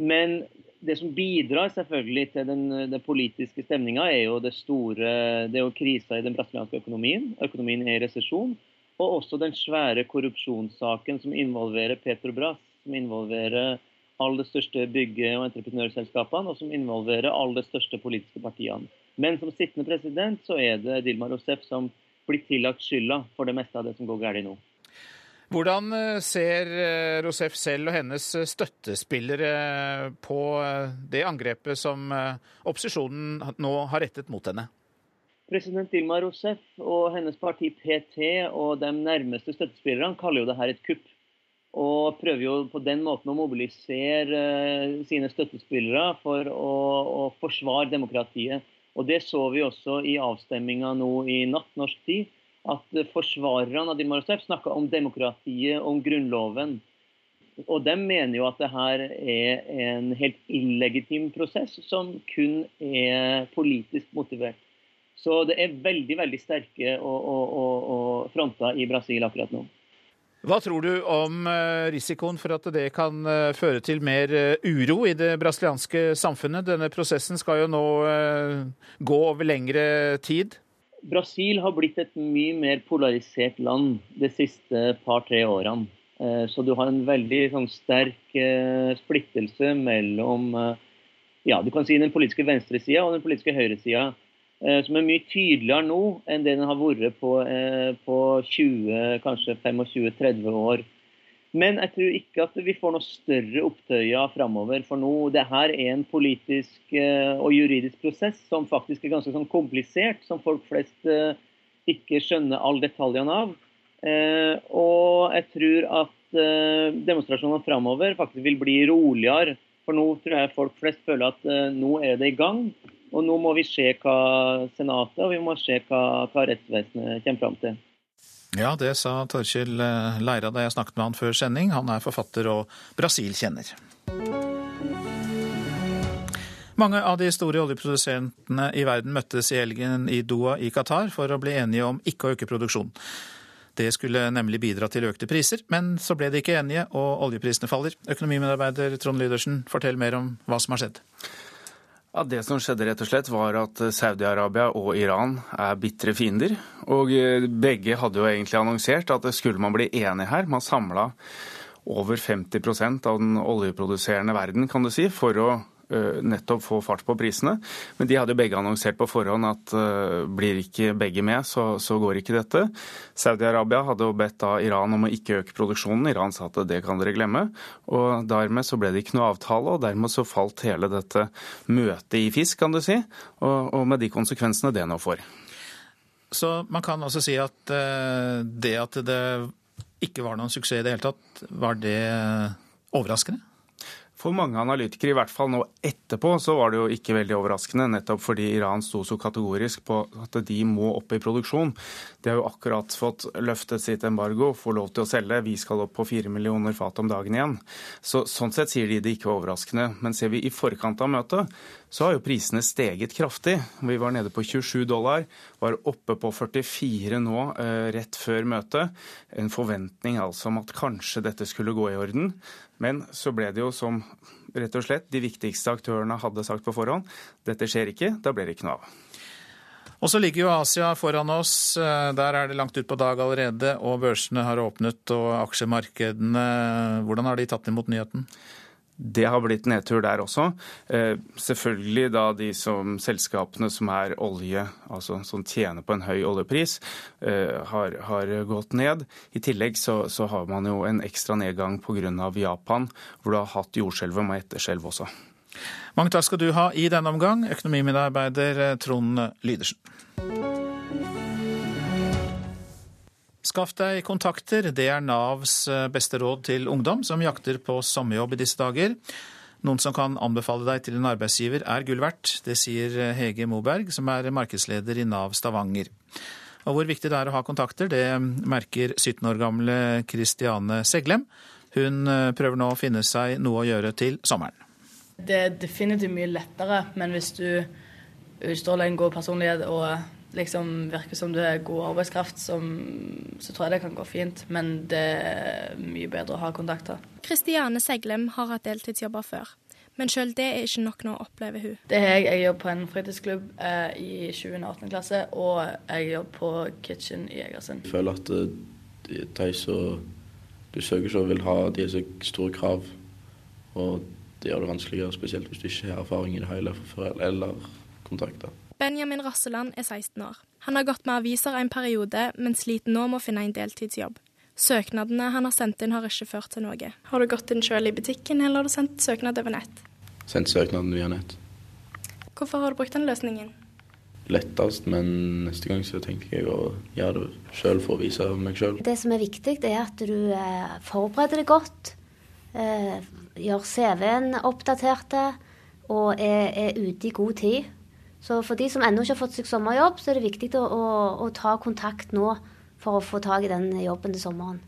Men det som bidrar selvfølgelig til den, den politiske stemninga, er jo det store det er jo krisa i den brasilianske økonomien. Økonomien er i resesjon. Og også den svære korrupsjonssaken som involverer Petrobras, som involverer alle de største bygge- og entreprenørselskapene, og som involverer alle de største politiske partiene. Men som sittende president så er det Dilma Rousef som blir tillagt skylda for det meste av det som går galt nå. Hvordan eh, ser eh, Rosef selv og hennes eh, støttespillere på det angrepet som opposisjonen nå har rettet mot henne? President Dilma Rousef og hennes parti PT og de nærmeste støttespillerne kaller jo det her et kupp. Og prøver jo på den måten å mobilisere sine støttespillere for å, å forsvare demokratiet. Og Det så vi også i avstemminga nå i natt norsk tid at forsvarerne av Dilma Rousef snakka om demokratiet, om grunnloven. Og de mener jo at det her er en helt illegitim prosess som kun er politisk motivert. Så det er veldig veldig sterke og, og, og, fronter i Brasil akkurat nå. Hva tror du om eh, risikoen for at det kan eh, føre til mer eh, uro i det brasilianske samfunnet? Denne prosessen skal jo nå gå over lengre tid? Brasil har blitt et mye mer polarisert land de siste par-tre årene. Eh, så du har en veldig sånn, sterk eh, splittelse mellom eh, ja, du kan si den politiske venstresida og den politiske høyresida. Som er mye tydeligere nå enn det den har vært på, på 20, kanskje 25-30 år. Men jeg tror ikke at vi får noe større opptøyer framover. For nå, det her er en politisk eh, og juridisk prosess som faktisk er ganske sånn komplisert, som folk flest eh, ikke skjønner alle detaljene av. Eh, og jeg tror at demonstrasjonene framover faktisk vil bli roligere. For nå tror jeg folk flest føler at nå er det i gang. Og nå må vi se hva Senatet og vi må se hva, hva rettsvesenet kommer fram til. Ja, det sa Torkjell eh, Leira da jeg snakket med han før sending. Han er forfatter og Brasil-kjenner. Mange av de store oljeprodusentene i verden møttes i helgen i Doha i Qatar for å bli enige om ikke å øke produksjonen. Det skulle nemlig bidra til økte priser, men så ble de ikke enige, og oljeprisene faller. Økonomimedarbeider Trond Lydersen, fortell mer om hva som har skjedd. Ja, Det som skjedde, rett og slett var at Saudi-Arabia og Iran er bitre fiender. Og eh, begge hadde jo egentlig annonsert at skulle man bli enig her, man samla over 50% av den oljeproduserende verden, kan du si, for å Eh, nettopp få fart på prisene. Men de hadde jo begge annonsert på forhånd at uh, blir ikke begge med, så, så går ikke dette. Saudi-Arabia hadde jo bedt da Iran om å ikke øke produksjonen. Iran sa at det kan dere glemme. Og dermed så ble det ikke noe avtale, og dermed så falt hele dette møtet i fisk, kan du si. Og, og med de konsekvensene det nå får. Så man kan altså si at uh, det at det ikke var noen suksess i det hele tatt, var det overraskende? For mange analytikere, i hvert fall nå etterpå, så var det jo ikke veldig overraskende. Nettopp fordi Iran sto så kategorisk på at de må opp i produksjon. De har jo akkurat fått løftet sitt embargo, får lov til å selge. Vi skal opp på fire millioner fat om dagen igjen. Så, sånn sett sier de det ikke var overraskende. Men ser vi i forkant av møtet, så har jo prisene steget kraftig. Vi var nede på 27 dollar, var oppe på 44 nå eh, rett før møtet. En forventning altså om at kanskje dette skulle gå i orden. Men så ble det jo som rett og slett de viktigste aktørene hadde sagt på forhånd, dette skjer ikke, da blir det ikke noe av. Og så ligger jo Asia foran oss. Der er det langt ut på dag allerede, og børsene har åpnet og aksjemarkedene Hvordan har de tatt imot nyheten? Det har blitt nedtur der også. Eh, selvfølgelig da de som selskapene som er olje, altså som tjener på en høy oljepris, eh, har, har gått ned. I tillegg så, så, har man jo en ekstra nedgang pga. Japan, hvor du har hatt jordskjelv og etterskjelv også. Mange takk skal du ha i denne omgang, økonomimedarbeider Trond Lydersen. Skaff deg kontakter, det er Navs eh, beste råd til ungdom som jakter på sommerjobb i disse dager. Noen som kan anbefale deg til en arbeidsgiver er gull verdt. Det sier eh, Hege Moberg, som er markedsleder i Nav Stavanger. Og hvor viktig det er å ha kontakter, det merker 17 år gamle Kristiane Seglem. Hun eh, prøver nå å finne seg noe å gjøre til sommeren. Det er definitivt mye lettere, men hvis du utstråler en god personlighet og liksom virker som du er god arbeidskraft, som, så tror jeg det kan gå fint. Men det er mye bedre å ha kontakter. Kristiane Seglem har hatt deltidsjobber før. Men sjøl det er ikke nok nå, opplever hun. Det er jeg. Jeg jobber på en fritidsklubb eh, i 7. og 18. klasse, og jeg jobber på Kitchen i Egersund. Jeg føler at eh, de som du søker så vil ha de så store krav, og det gjør det vanskeligere, spesielt hvis du ikke har erfaring i det hele eller kontakter. Benjamin Rasseland er 16 år. Han har gått med aviser en periode, men sliter nå med å finne en deltidsjobb. Søknadene han har sendt inn har ikke ført til noe. Har du gått inn selv i butikken, eller har du sendt søknad over nett? Sendt søknaden via nett. Hvorfor har du brukt den løsningen? Lettest, men neste gang så tenker jeg å gjøre det sjøl for å vise meg sjøl. Det som er viktig, det er at du eh, forbereder deg godt. Eh, gjør CV-en oppdaterte og er, er ute i god tid. Så for de som ennå ikke har fått seg sommerjobb, så er det viktig å, å, å, ta kontakt nå for å få tak i den jobben til sommeren.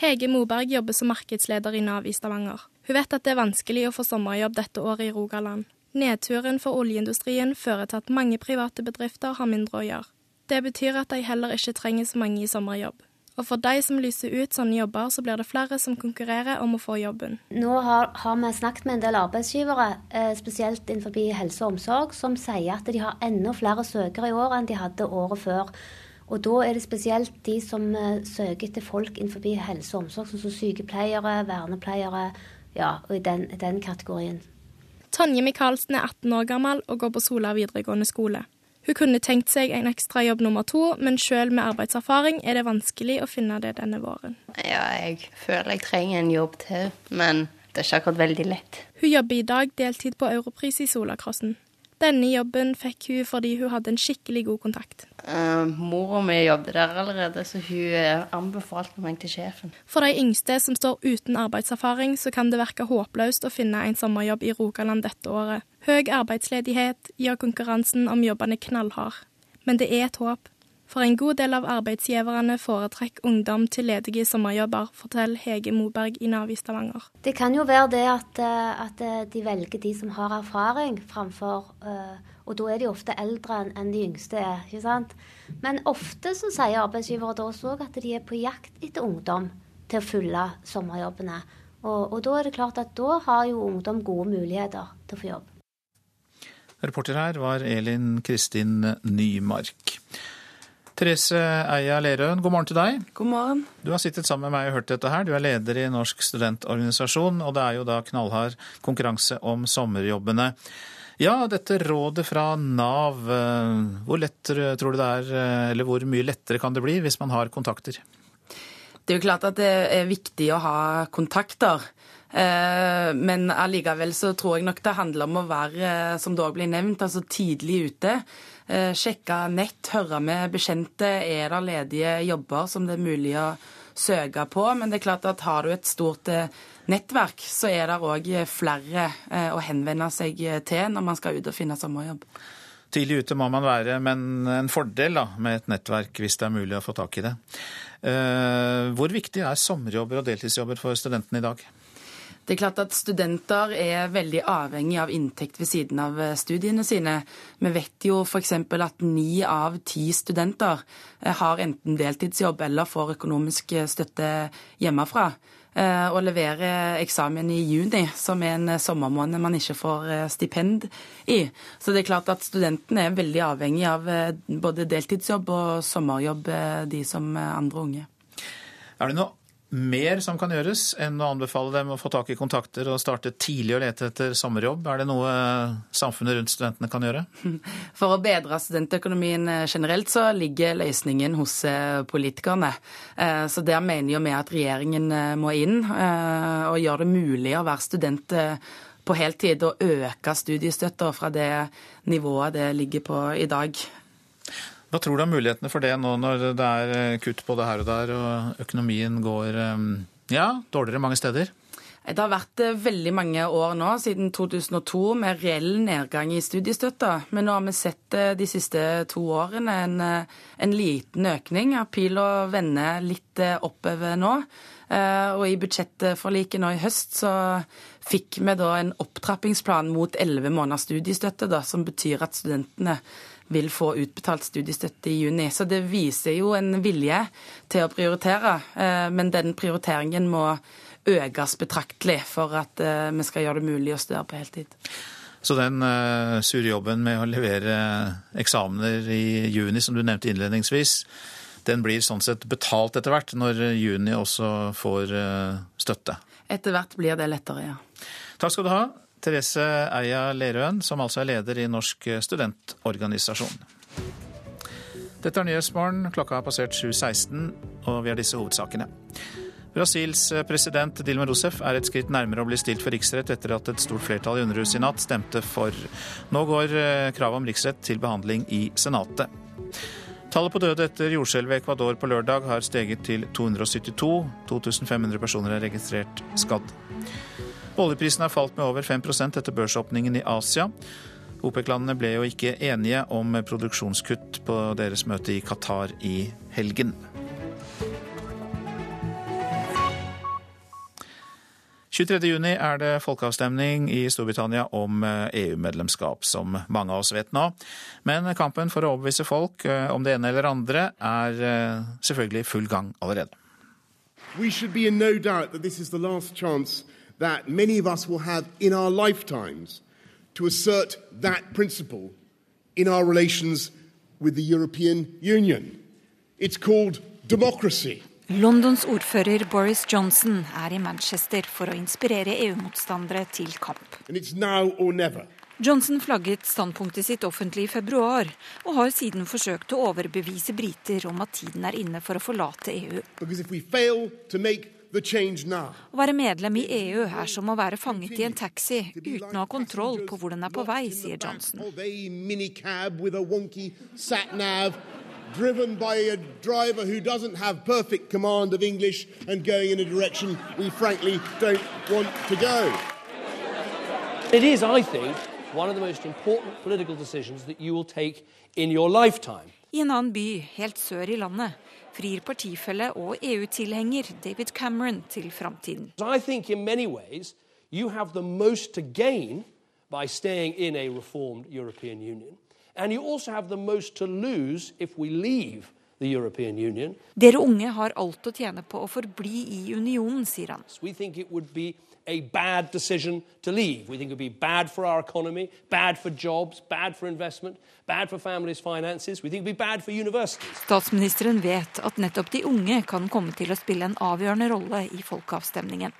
Hege Moberg jobber som markedsleder i Nav i Stavanger. Hun vet at det er vanskelig å få sommerjobb dette året i Rogaland. Nedturen for oljeindustrien fører til at mange private bedrifter har mindre å gjøre. Det betyr at de heller ikke trenger så mange i sommerjobb. Og for de som lyser ut sånne jobber, så blir det flere som konkurrerer om å få jobben. Nå har, har vi snakket med en del arbeidsgivere, eh, spesielt innenfor helse og omsorg, som sier at de har enda flere søkere i år enn de hadde året før. Og da er det spesielt de som eh, søker etter folk innenfor helse og omsorg, som sykepleiere, vernepleiere, ja, og i den, den kategorien. Tonje Michaelsen er 18 år gammel og går på Sola videregående skole. Hun kunne tenkt seg en ekstra jobb nummer to, men selv med arbeidserfaring er det vanskelig å finne det denne våren. Ja, jeg føler jeg trenger en jobb til, men det er ikke akkurat veldig lett. Hun jobber i dag deltid på Europris i Solacrossen. Denne jobben fikk hun fordi hun hadde en skikkelig god kontakt. Uh, Mora mi jobbet der allerede, så hun uh, anbefalte meg til sjefen. For de yngste som står uten arbeidserfaring, så kan det virke håpløst å finne en sommerjobb i Rogaland dette året. Høy arbeidsledighet gjør konkurransen om jobbene knallhard. Men det er et håp. For en god del av arbeidsgiverne foretrekker ungdom til ledige sommerjobber, forteller Hege Moberg i Nav i Stavanger. Det kan jo være det at, eh, at de velger de som har erfaring, framfor uh, Og da er de ofte eldre enn de yngste er, ikke sant. Men ofte så sier arbeidsgivere da også at de er på jakt etter ungdom til å fylle sommerjobbene. Og, og da er det klart at da har jo ungdom gode muligheter til å få jobb. Reporter her var Elin Kristin Nymark. Therese Eia Lerøen, god morgen til deg. God morgen. Du har sittet sammen med meg og hørt dette her. Du er leder i Norsk studentorganisasjon, og det er jo da knallhard konkurranse om sommerjobbene. Ja, dette rådet fra Nav, eh, hvor lett tror du det er, eh, eller hvor mye lettere kan det bli hvis man har kontakter? Det er jo klart at det er viktig å ha kontakter. Eh, men allikevel så tror jeg nok det handler om å være, som det òg blir nevnt, altså tidlig ute. Eh, sjekke nett, høre med bekjente. Er det ledige jobber som det er mulig å søke på? Men det er klart at har du et stort eh, nettverk, så er det òg flere eh, å henvende seg til når man skal ut og finne sommerjobb. Tidlig ute må man være, men en fordel da, med et nettverk hvis det er mulig å få tak i det. Hvor viktig er sommerjobber og deltidsjobber for studentene i dag? Det er klart at Studenter er veldig avhengig av inntekt ved siden av eh, studiene sine. Vi vet jo f.eks. at ni av ti studenter eh, har enten deltidsjobb eller får økonomisk eh, støtte hjemmefra. Å levere eksamen i juni, som er en sommermåned man ikke får stipend i. Så det er klart at studentene er veldig avhengig av både deltidsjobb og sommerjobb, de som andre unge. Er det noe mer som kan gjøres enn å anbefale dem å få tak i kontakter og starte tidlig å lete etter sommerjobb? Er det noe samfunnet rundt studentene kan gjøre? *laughs* For å bedre studentøkonomien eh, generelt så ligger løsningen hos eh, politikerne. Eh, så der mener jo vi at regjeringen må inn og gjøre det mulig å være student på heltid og øke studiestøtta fra det nivået det ligger på i dag. Hva tror du om mulighetene for det nå når det er kutt kutt både her og der, og økonomien går eh, ja, dårligere mange steder? Det har vært eh, veldig mange år nå, siden 2002, med reell nedgang i studiestøtta. Men nå har vi sett de siste to årene en, en liten økning. Pila vender litt oppover nå. Og i budsjettforliket nå i høst så fikk vi da en opptrappingsplan mot elleve måneders studiestøtte, da, som betyr at studentene vil få utbetalt studiestøtte i juni. Så det viser jo en vilje til å prioritere. Eh, men den prioriteringen må økes betraktelig for at eh, vi skal gjøre det mulig å studere på heltid. Så den uh, sure jobben med å levere eksamener i juni, som du nevnte innledningsvis, den blir sånn sett betalt etter hvert, når juni også får støtte? Etter hvert blir det lettere, ja. Takk skal du ha, Therese Eia Lerøen, som altså er leder i Norsk studentorganisasjon. Dette er Nyhetsmorgen. Klokka har passert 7.16, og vi har disse hovedsakene. Brasils president Dilma Rousef er et skritt nærmere å bli stilt for riksrett etter at et stort flertall i Underhuset i natt stemte for. Nå går eh, kravet om riksrett til behandling i Senatet. Tallet på døde etter jordskjelvet i Ecuador på lørdag har steget til 272. 2500 personer er registrert skadd. Oljeprisen har falt med over 5% etter børsåpningen i Asia. OPEC-landene ble jo ikke enige om produksjonskutt på deres møte i Qatar i helgen. juni er det folkeavstemning i Storbritannia om EU-medlemskap, som mange av oss vet nå. Men kampen for å overbevise folk eh, om det ene eller andre er selvfølgelig selvfølgelig full gang allerede. We should be in no doubt that this is the last chance that many of us will have in our lifetimes to assert that principle in our relations with the European Union. It's called democracy. Londons ordfører Boris Johnson er i Manchester for å inspirere EU-motstandere til kamp. Johnson flagget standpunktet sitt offentlig i februar, og har siden forsøkt å overbevise briter om at tiden er inne for å forlate EU. Å være medlem i EU er som å være fanget i en taxi uten å ha kontroll på hvor den er på vei, sier Johnson. driven by a driver who doesn't have perfect command of English and going in a direction we frankly don't want to go. It is, I think, one of the most important political decisions that you will take in your lifetime. I en annen by helt sør i landet frir partifelle og EU-tilhenger David Cameron til framtiden. You have the most to gain by staying in a reformed European Union. And you also have the most to lose if we leave the European Union. Dere unge har alt å tjene på å forbli i unionen, sier han. We think it would be a bad decision to leave. We think it would be bad for our economy, bad for jobs, bad for investment, bad for families' finances. We think it would be bad for universities. Statsministeren vet at nettopp de unge kan komme til å spille en avgjørende rolle i folkeavstemningen.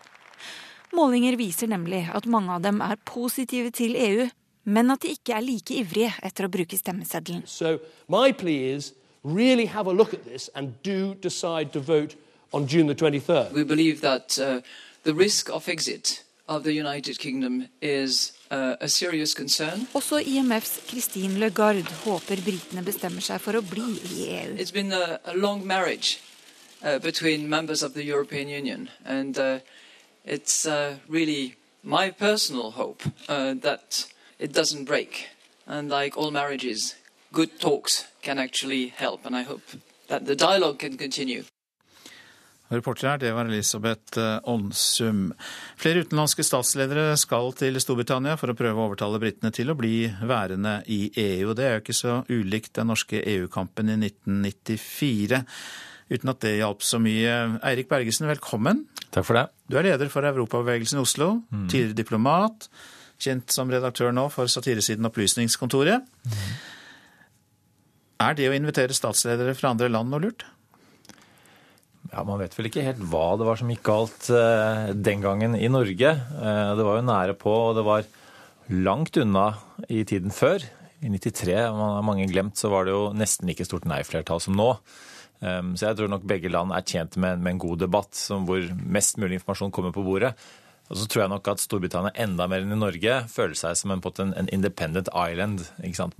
Målinger viser nemlig at mange av dem er positive til EU, men at de ikke er like ivrige etter å bruke stemmeseddelen. So my plea is really have a look at this and do decide to vote on June the 23rd. We believe that uh, the risk of exit of the United Kingdom is uh, a serious concern. Også IMFs Christine Lagarde håper britene bestemmer seg for å bli i EU. It's been a, a long marriage uh, between members of the European Union, and uh, it's uh, really my personal hope uh, that it doesn't break. And like all marriages, good talks can actually help, and I hope that the dialogue can continue. Reporter her, det var Elisabeth Onsum. Flere utenlandske statsledere skal til Storbritannia for å prøve å overtale britene til å bli værende i EU. Det er jo ikke så ulikt den norske EU-kampen i 1994. Uten at det hjalp så mye. Eirik Bergesen, velkommen. Takk for det. Du er leder for Europabevegelsen i Oslo, mm. tidligere diplomat, kjent som redaktør nå for satiresiden Opplysningskontoret. Mm. Er det å invitere statsledere fra andre land noe lurt? Ja, Man vet vel ikke helt hva det var som gikk galt eh, den gangen i Norge. Eh, det var jo nære på, og det var langt unna i tiden før. I 93, man har mange glemt, så var det jo nesten like stort nei-flertall som nå. Eh, så jeg tror nok begge land er tjent med, en god debatt hvor mest mulig informasjon kommer på bordet. Og så tror jeg nok at Storbritannia enda mer enn i Norge føler seg som en, en independent island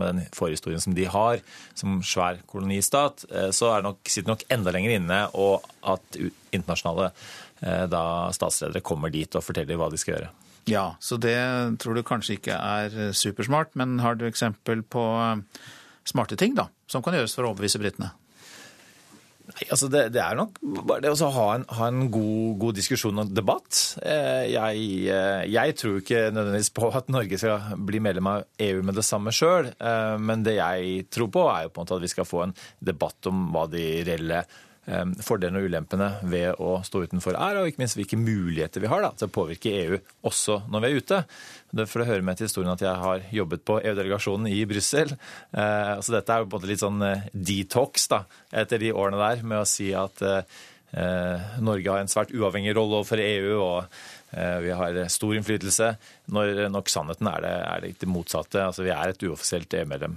med den forhistorien som de har, som svær kolonistat. Så er nok, sitter nok enda lenger inne og at internasjonale da, statsledere kommer dit og forteller hva de skal gjøre. Ja, så det tror du kanskje ikke er supersmart, men har du eksempel på smarte ting da, som kan gjøres for å overbevise britene? Nei, altså det, det, er nok bare det å ha en, ha en god, god, diskusjon og debatt. Jeg, jeg, tror ikke nødvendigvis på at Norge skal bli medlem av EU med det samme sjøl. Men det jeg tror på, er jo på en måte at vi skal få en debatt om hva de reelle fordelene og ulempene ved å stå utenfor er, og ikke minst hvilke muligheter vi har da, til å påvirke EU også når vi er ute. For det hører med til historien at jeg har jobbet på EU-delegasjonen i Brussel. Eh, så dette er jo på en måte litt sånn eh, detox da, etter de årene der, med å si at eh, Norge har en svært uavhengig rolle overfor EU. og vi har stor innflytelse, når nok sannheten er det, er det motsatte. Altså, vi er et uoffisielt EU-medlem.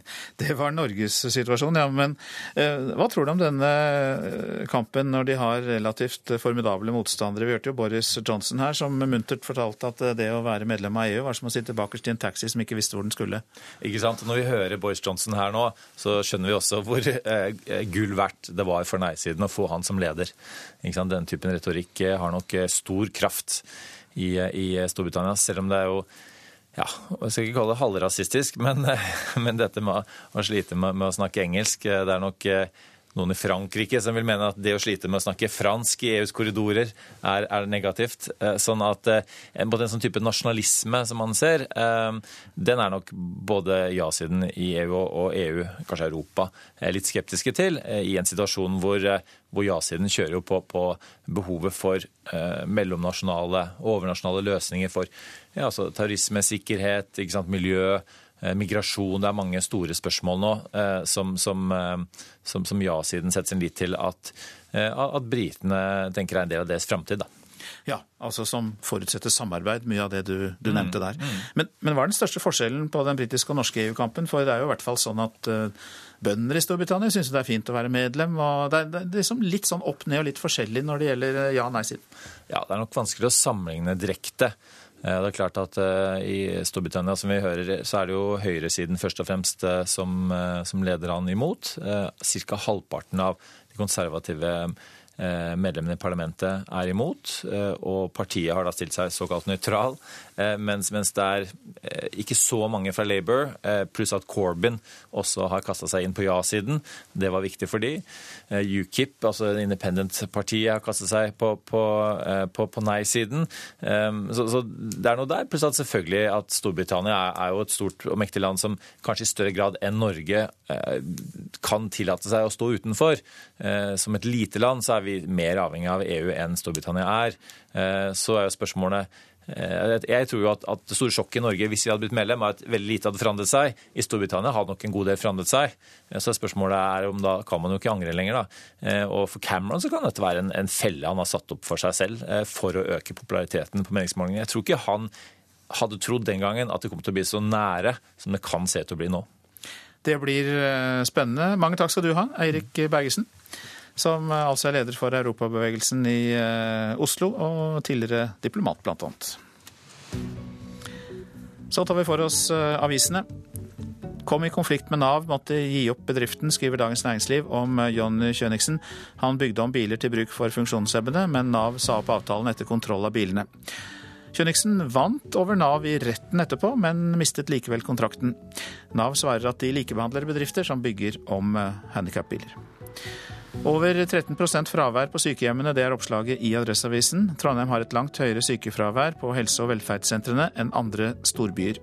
*laughs* Det var Norges situasjon, ja. Men eh, hva tror du om denne eh, kampen når de har relativt formidable motstandere? Vi hørte jo Boris Johnson her som muntert fortalte at eh, det å være medlem av EU var som å sitte bakerst i en taxi som ikke visste hvor den skulle. Ikke sant. Når vi hører Boris Johnson her nå, så skjønner vi også hvor eh, gull verdt det var for nei-siden å få han som leder. Ikke sant? Denne typen retorikk eh, har nok stor kraft i, i Storbritannia, selv om det er jo ja, jeg skal ikke kalle det halvrasistisk, men, *laughs* men dette med å slite med, med, å snakke engelsk Det er nok eh, noen i Frankrike som vil mene at det å slite med å snakke fransk i EUs korridorer er, er negativt. Eh, sånn at både en, sånn type nasjonalisme som man ser, den er nok både ja-siden i EU og EU, kanskje Europa, litt skeptiske til. I en situasjon hvor, hvor ja-siden kjører jo på, på behovet for mellomnasjonale og overnasjonale løsninger for ja, altså terrorisme, sikkerhet, miljø, eh, migrasjon. Det er mange store spørsmål nå eh, som, som, eh, som, som ja-siden setter sin lit til at, at britene tenker er en del av deres framtid. Ja, altså som forutsetter samarbeid, mye av det du, du Mm, nevnte der. Men, men hva er den største forskjellen på den britiske og norske EU-kampen? For det er jo i hvert fall sånn at bønder i Storbritannia syns det er fint å være medlem. og Det er, det er liksom litt sånn opp ned og litt forskjellig når det gjelder ja- ja-nei-siden. Ja, det er nok vanskelig å sammenligne direkte. Eh, Det er klart at eh, I Storbritannia som vi hører, så er det jo høyresiden først og fremst eh, som, som leder an imot. Ca. halvparten av de konservative medlemmene i parlamentet er imot, eh, og partiet har da stilt seg såkalt nøytral. eh, Mens, mens det er eh, ikke så mange fra Labour, eh, pluss at Corbyn også har kasta seg inn på ja-siden. Det var viktig for de. Eh, UKIP, altså Independent-partiet, har kastet seg på, på, eh, på, på nei-siden. Så, så det er noe der. Pluss at selvfølgelig at Storbritannia er, er jo et stort og mektig land som kanskje i større grad enn Norge eh, kan tillate seg å stå utenfor. Eh, Som et lite land så er vi mer avhengig av EU enn Storbritannia er. Eh, Så er jo spørsmålet eh, jeg tror jo at, at det store sjokket i Norge hvis vi hadde blitt medlem, er at veldig lite hadde forandret seg. I Storbritannia hadde nok en god del forandret seg. Eh, Så spørsmålet er om da kan man jo ikke angre lenger. da. Og for Cameron så kan dette være en, en felle han har satt opp for seg selv for å øke populariteten på meningsmålingene. Jeg tror ikke han hadde trodd den gangen at det kom til å bli så nære som det kan se til å bli nå. Det blir spennende. Mange takk skal du ha, Eirik Bergesen. Som eh, altså er leder for Europabevegelsen i eh, Oslo, og tidligere diplomat, blant annet. Så tar vi for oss eh, avisene. Kom i konflikt med Nav, måtte gi opp bedriften, skriver Dagens Næringsliv om Jonny Kjøniksen. Han bygde om biler til bruk for funksjonshemmede, men Nav sa opp avtalen etter kontroll av bilene. Kjøniksen vant over Nav i retten etterpå, men mistet likevel kontrakten. Nav svarer at de likebehandler bedrifter som bygger om handikapbiler. Over 13% fravær på sykehjemmene, det er oppslaget i Adresseavisen. Trondheim har et langt høyere sykefravær på helse- og velferdssentrene enn andre storbyer.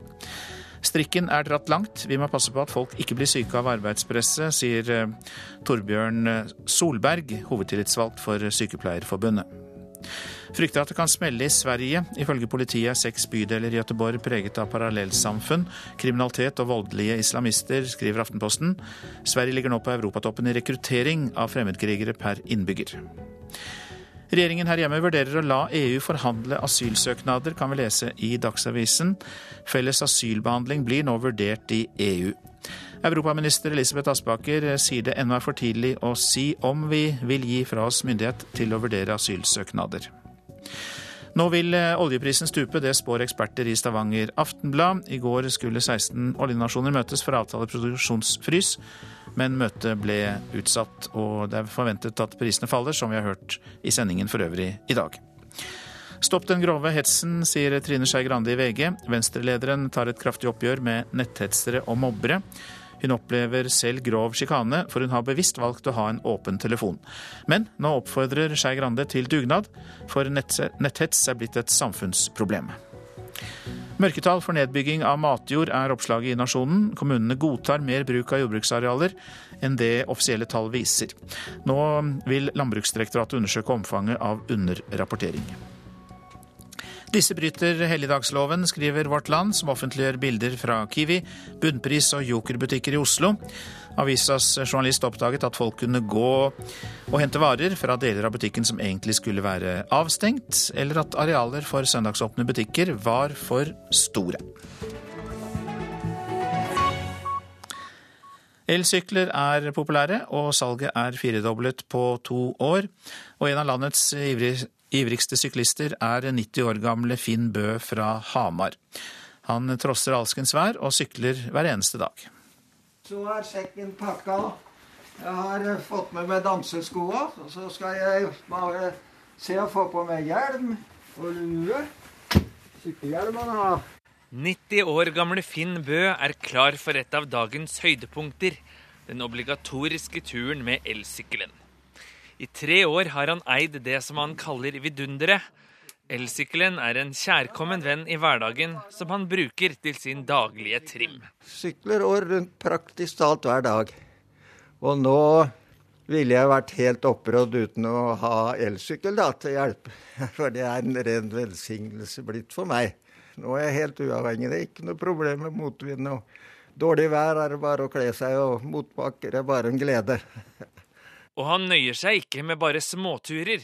Strikken er dratt langt. Vi må passe på at folk ikke blir syke av arbeidspresset, sier eh, Torbjørn Solberg, hovedtillitsvalgt for Sykepleierforbundet. Frykter at det kan smelle i Sverige. Ifølge politiet er seks bydeler i Göteborg preget av parallellsamfunn, kriminalitet og voldelige islamister, skriver Aftenposten. Sverige ligger nå på europatoppen i rekruttering av fremmedkrigere per innbygger. Regjeringen her hjemme vurderer å la EU forhandle asylsøknader, kan vi lese i Dagsavisen. Felles asylbehandling blir nå vurdert i EU. Europaminister Elisabeth Aspaker sier det ennå er for tidlig å si om vi vil gi fra oss myndighet til å vurdere asylsøknader. Nå vil oljeprisen stupe, det spår eksperter i Stavanger Aftenblad. I går skulle 16 oljenasjoner møtes for å avtale produksjonsfrys, men møtet ble utsatt. Og det er forventet at prisene faller, som vi har hørt i sendingen for øvrig i dag. Stopp den grove hetsen, sier Trine Skei Grande i VG. Venstre-lederen tar et kraftig oppgjør med netthetsere og mobbere. Hun opplever selv grov sjikane, for hun har bevisst valgt å ha en åpen telefon. Men nå oppfordrer Skei Grande til dugnad, for netthets er blitt et samfunnsproblem. Mørketall for nedbygging av matjord er oppslaget i Nasjonen. Kommunene godtar mer bruk av jordbruksarealer enn det offisielle tall viser. Nå vil Landbruksdirektoratet undersøke omfanget av underrapportering. Disse bryter helligdagsloven, skriver Vårt Land, som offentliggjør bilder fra Kiwi, bunnpris og jokerbutikker i Oslo. Avisas journalist oppdaget at folk kunne gå og hente varer fra deler av butikken som egentlig skulle være avstengt, eller at arealer for søndagsåpne butikker var for store. Elsykler er populære, og salget er firedoblet på to år. Og en av landets ivrigste syklister er 90 år gamle Finn Bø fra Hamar. Han trosser alskens vær og sykler hver eneste dag. Så er sekken pakka. Jeg har fått med meg danseskoa. Og så skal jeg bare se å få på meg hjelm og lue. Sykkelhjelm han ha. 90 år gamle Finn Bø er klar for et av dagens høydepunkter. Den obligatoriske turen med elsykkelen. I tre år har han eid det som han kaller vidunderet. Elsykkelen er en kjærkommen venn i hverdagen som han bruker til sin daglige trim. Sykler år rundt praktisk talt hver dag. Og nå ville jeg vært helt opprådd uten å ha elsykkel da, til hjelp. *laughs* For det er en ren velsignelse blitt for meg. Nå er jeg helt uavhengig. Det er ikke noe problem med motvind. og Dårlig vær er det bare å kle seg, og motbakker er bare en glede. *laughs* Og han nøyer seg ikke med bare småturer.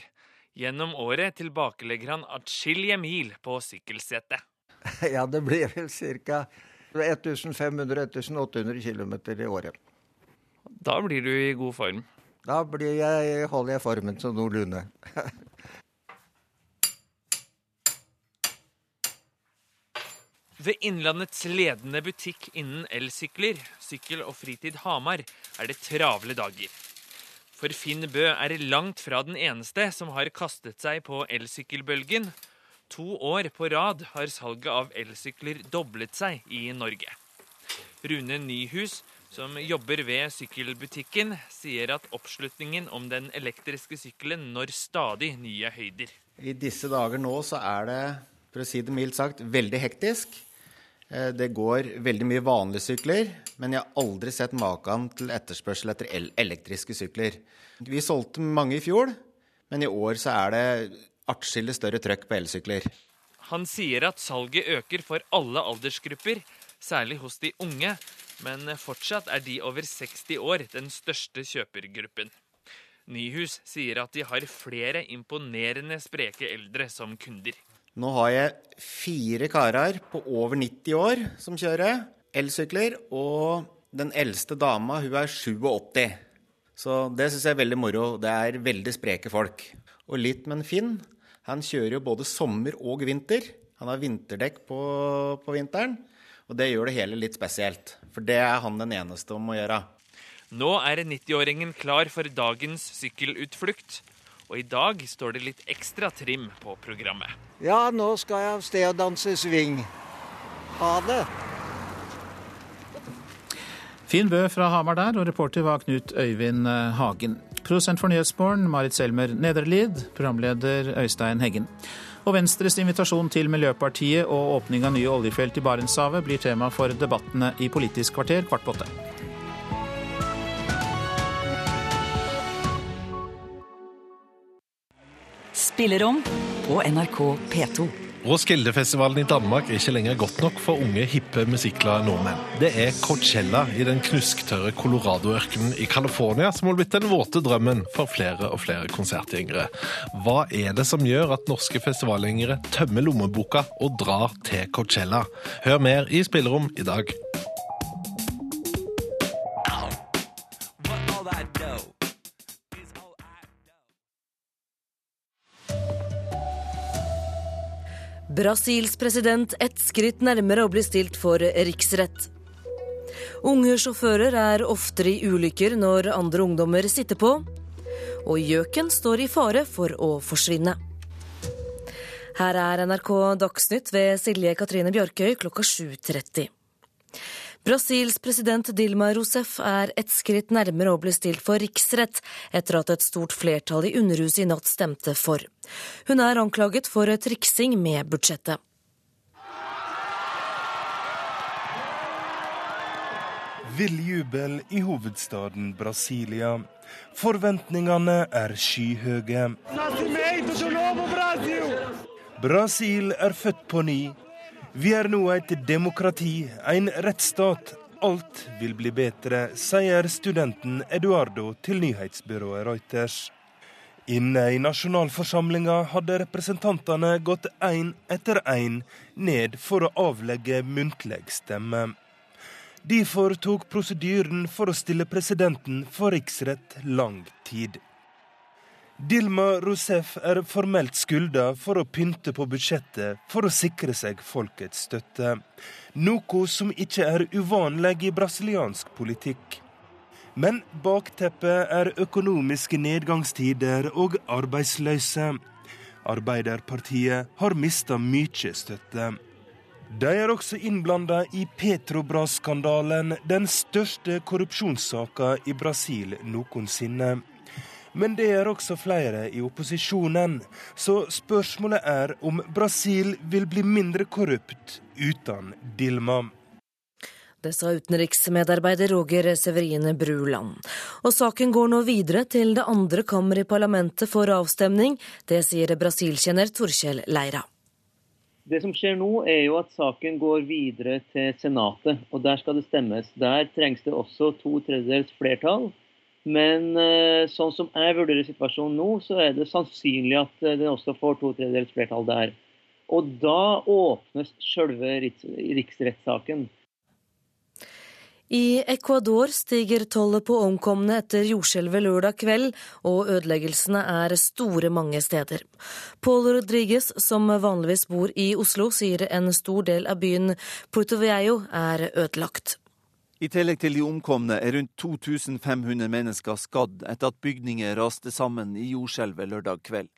Gjennom året tilbakelegger han atskillige mil på sykkelsetet. *laughs* Ja, det blir vel ca. 1500-1800 km i året. Da blir du i god form. Da blir jeg, holder jeg formen som noenlunde. *laughs* Ved Innlandets ledende butikk innen elsykler, Sykkel og Fritid Hamar, er det travle dager. For Finn Bø er langt fra den eneste som har kastet seg på elsykkelbølgen. To år på rad har salget av elsykler doblet seg i Norge. Rune Nyhus, som jobber ved sykkelbutikken, sier at oppslutningen om den elektriske sykkelen når stadig nye høyder. I disse dager nå så er det, for å si det mildt sagt, veldig hektisk. Eh, det går veldig mye vanlige sykler, men jeg har aldri sett maken til etterspørsel etter el elektriske sykler. Vi solgte mange i fjor, men i år så er det atskillig større trøkk på elsykler. Han sier at salget øker for alle aldersgrupper, særlig hos de unge, men fortsatt er de over 60 år den største kjøpergruppen. Nyhus sier at de har flere imponerende spreke eldre som kunder. Nå har jeg fire karer på over 90 år som kjører elsykler, og den eldste dama hun er 87. Så det syns jeg er veldig moro. Det er veldig spreke folk. Og litt med en Finn. Han kjører jo både sommer og vinter. Han har vinterdekk på, på vinteren, og det gjør det hele litt spesielt. For det er han den eneste om å gjøre. Nå er 90-åringen klar for dagens sykkelutflukt. Og i dag står det litt ekstra trim på programmet. Ja, nå skal jeg av sted og danse swing. Ha det. Finn Bø fra Hamar der, og reporter var Knut Øyvind eh, Hagen. Prosent for Nyhetsmorgen, Marit Selmer Nederlid. programleder Øystein Heggen. Og Venstres invitasjon til Miljøpartiet og åpning av nye oljefelt i Barentshavet blir tema for debattene i Politisk kvarter kvart på åtte. Spillerom på NRK P2. Roskildefestivalen i Danmark er ikke lenger godt nok for unge, hippe, musikklare nordmenn. Det er Coachella i den knusktørre Colorado-ørkenen i California som har blitt den våte drømmen for flere og flere konsertgjengere. Hva er det som gjør at norske festivalgjengere tømmer lommeboka og drar til Coachella? Hør mer i Spillerom i dag. Brasils president ett skritt nærmere å bli stilt for riksrett. Unge sjåfører er oftere i ulykker når andre ungdommer sitter på. Og gjøken står i fare for å forsvinne. Her er NRK Dagsnytt ved Silje Katrine Bjørkøy klokka 7.30. Brasils president Dilma Rousef er et skritt nærmere å bli stilt for riksrett etter at et stort flertall i Underhuset i natt stemte for. Hun er anklaget for triksing med budsjettet. Vill jubel i hovedstaden Brasilia. Forventningene er skyhøye. Brasil er født på ny. Vi er nå et demokrati, en rettsstat. Alt vil bli bedre, sier studenten Eduardo til nyhetsbyrået Reuters. Inne i nasjonalforsamlinga hadde representantene gått én etter én ned for å avlegge muntlig stemme. Derfor tok prosedyren for å stille presidenten for riksrett lang tid. Dilma Rousef er formelt skylda for å pynte på budsjettet for å sikre seg folkets støtte. Noe som ikke er uvanlig i brasiliansk politikk. Men bakteppet er økonomiske nedgangstider og arbeidsløse. Arbeiderpartiet har mista mye støtte. De er også innblanda i Petrobras-skandalen, den største korrupsjonssaka i Brasil noensinne. Men det er også flere i opposisjonen, så spørsmålet er om Brasil vil bli mindre korrupt uten Dilma. Det sa utenriksmedarbeider Roger Severine Bruland. Og saken går nå videre til det andre kammer i parlamentet for avstemning. Det sier Brasil-kjenner Torkjell Leira. Det som skjer nå, er jo at saken går videre til Senatet, og der skal det stemmes. Der trengs det også to tredjedels flertall. Men eh, sånn som jeg vurderer situasjonen nå, så er det sannsynlig at eh, den også får to tredjedels flertall der. Og da åpnes selve riksrettssaken. I Ecuador stiger tollet på omkomne etter jordskjelvet lørdag kveld, og ødeleggelsene er store mange steder. Paul Rodriguez, som vanligvis bor i Oslo, sier en stor del av byen Puerto Viejo er ødelagt. I tillegg til de omkomne er rundt 2500 mennesker skadd etter at bygninger raste sammen i jordskjelvet lørdag kveld.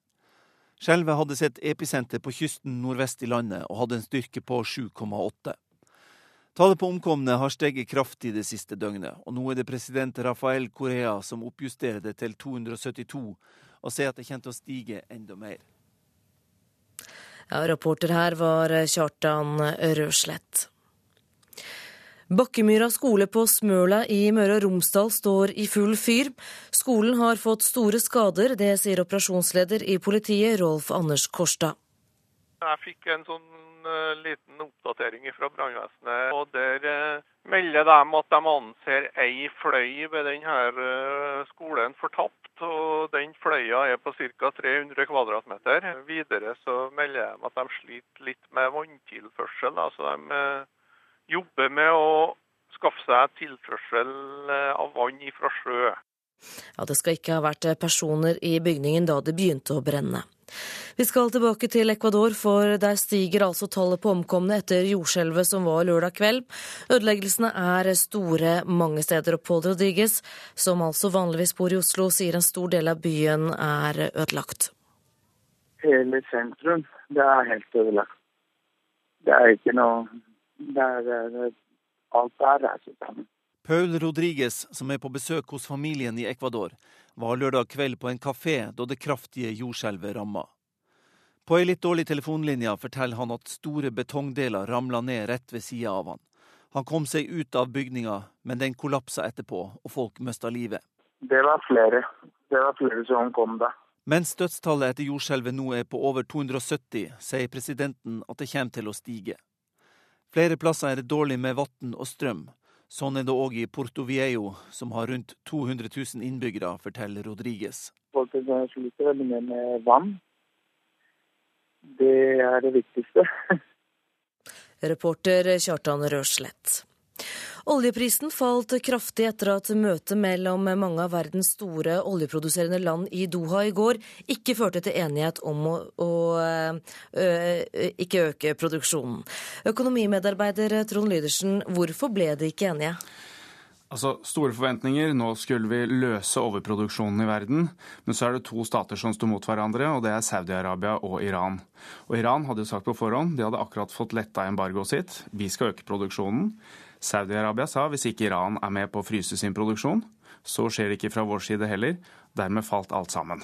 Skjelvet hadde sitt episenter på kysten nordvest i landet og hadde en styrke på 7,8. Tallet på omkomne har steget kraftig det siste døgnet, og nå er det president Rafael Correa som oppjusterer det til 272, og sier at det kommer til å stige enda mer. Ja, Rapporter her var Kjartan Røslett. Bakkemyra skole på Smøla i Møre og Romsdal står i full fyr. Skolen har fått store skader, det sier operasjonsleder i politiet, Rolf Anders Korstad. Jeg fikk en sånn uh, liten oppdatering fra brannvesenet. og Der uh, melder de at de anser ei fløy ved denne uh, skolen fortapt. og Den fløya er på ca. 300 kvadratmeter. Videre så melder de at de sliter litt med vanntilførsel. altså De jobber med å skaffe seg tilførsel av vann fra sjø. Ja, Det skal ikke ha vært personer i bygningen da det begynte å brenne. Vi skal tilbake til Ecuador, for der stiger altså tallet på omkomne etter jordskjelvet som var lørdag kveld. Ødeleggelsene er store mange steder, og Paul Rodriguez, som altså vanligvis bor i Oslo, sier en stor del av byen er ødelagt. Hele sentrum, det er helt ødelagt. Det er ikke noe det er, det, Alt er reist sammen. Paul Rodriguez, som er på besøk hos familien i Ecuador, var lørdag kveld på en kafé da det kraftige jordskjelvet ramma. På ei litt dårlig telefonlinje forteller han at store betongdeler ramla ned rett ved sida av han. Han kom seg ut av bygninga, men den kollapsa etterpå, og folk mista livet. Det var flere. Det var flere som kom da. Mens dødstallet etter jordskjelvet nå er på over 270, sier presidenten at det kommer til å stige. Flere plasser er det dårlig med vann og strøm, Sånn er det òg i Porto Viejo, som har rundt 200 000 innbyggere, forteller Rodriguez. Folk sliter veldig mye med vann. Det er det viktigste. Reporter Kjartan Røslett. Oljeprisen falt kraftig etter at møtet mellom mange av verdens store oljeproduserende land i Doha i går ikke førte til enighet om å, å ø, ikke øke produksjonen. Økonomimedarbeider Trond Lydersen, hvorfor ble de ikke enige? Altså, Store forventninger. Nå skulle vi løse overproduksjonen i verden. Men så er det to stater som står mot hverandre, og det er Saudi-Arabia og Iran. Og Iran hadde jo sagt på forhånd, de hadde akkurat fått letta embargoet sitt. Vi skal øke produksjonen. Saudi-Arabia sa hvis ikke Iran er med på å fryse sin produksjon, så skjer det ikke fra vår side heller. Dermed falt alt sammen.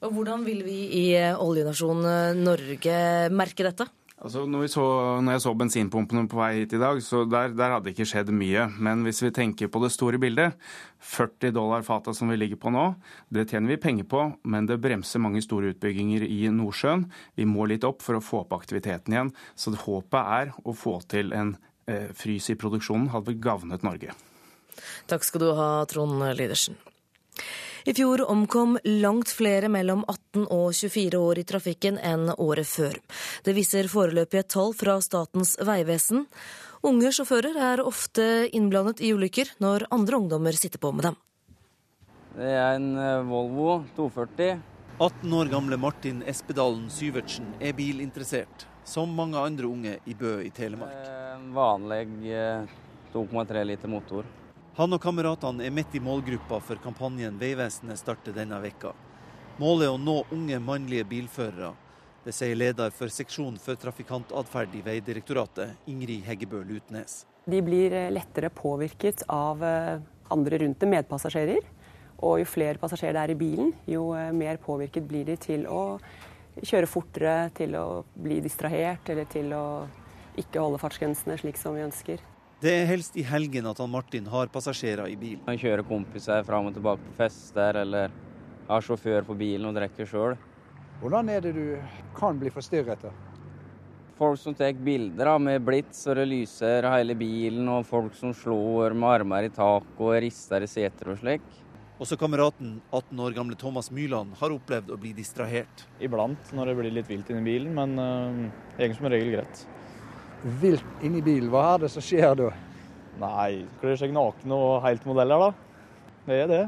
Og Hvordan vil vi i oljenasjonen Norge merke dette? Altså, når, så, når, jeg så bensinpumpene på vei hit i dag, så der, der hadde det ikke skjedd mye. Men hvis vi tenker på det store bildet, 40 dollar fatet som vi ligger på nå, det tjener vi penger på, men det bremser mange store utbygginger i Nordsjøen. Vi må litt opp for å få opp aktiviteten igjen. Så håpet er å få til en Eh, frys i produksjonen hadde gavnet Norge. Takk skal du ha, Trond Lydersen. I fjor omkom langt flere mellom 18 og 24 år i trafikken enn året før. Det viser foreløpige tall fra Statens vegvesen. Unge sjåfører er ofte innblandet i ulykker når andre ungdommer sitter på med dem. Det er en eh, Volvo 240. 18 år gamle Martin Espedalen Syvertsen er bilinteressert som mange andre unge i Bø i Telemark. En vanlig 2,3 eh, liter motor. Han og kameratene er midt i målgruppa for kampanjen Vegvesenet starter denne vekka. Målet er å nå unge mannlige bilførere. Det sier leder for seksjon for trafikantatferd i Vegdirektoratet, Ingrid Heggebø Lutnes. De blir eh, lettere påvirket av eh, andre rundt dem, medpassasjerer. Og jo flere passasjerer det er i bilen, jo mer påvirket blir de til å kjøre fortere, til å bli distrahert eller til å ikke holde fartsgrensene slik som vi ønsker. Det er helst i helgen at han Martin har passasjerer i bilen. Han kjører kompiser fram og tilbake på fester, eller har sjåfør på bilen og drikker sjøl. Hvordan er det du kan bli forstyrret? da? Folk som tar bilder med blits og det lyser hele bilen, og folk som slår med armer i taket og rister i seter og slik. Også kameraten, 18 år gamle Thomas Myrland, har opplevd å bli distrahert. Iblant når det blir litt vilt inni bilen, men uh, egentlig som regel greit. Vilt inni bilen, hva er det som skjer da? Nei, kler seg naken og helt modeller, da. Det er det.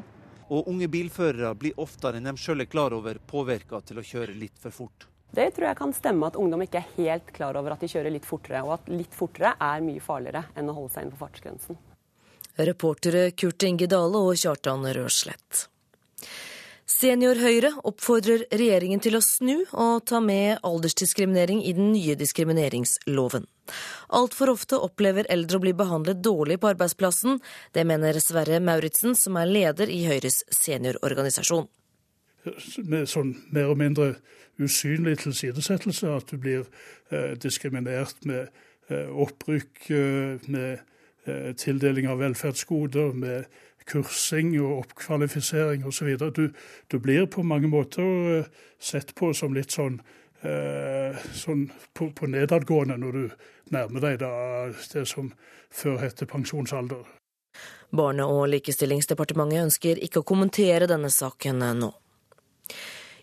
Og unge bilførere blir oftere enn de sjøl er klar over, påvirka til å kjøre litt for fort. Det tror jeg kan stemme at ungdom ikke er helt klar over at de kjører litt fortere, og at litt fortere er mye farligere enn å holde seg innenfor fartsgrensen. Reportere Kurt Inge Dale og Kjartan Røslett. Senior Høyre oppfordrer regjeringen til å snu og ta med aldersdiskriminering i den nye diskrimineringsloven. Altfor ofte opplever eldre å bli behandlet dårlig på arbeidsplassen. Det mener Sverre Mauritzen, som er leder i Høyres seniororganisasjon. Med sånn mer og mindre usynlig tilsidesettelse, at du blir eh, diskriminert med eh, opprykk, eh, med tildeling av velferdsgoder, med kursing og oppkvalifisering osv. Du, du blir på mange måter eh, sett på som litt sånn, eh, sånn på, på, nedadgående når du nærmer deg det som før het pensjonsalder. Barne- og likestillingsdepartementet ønsker ikke å kommentere denne saken nå.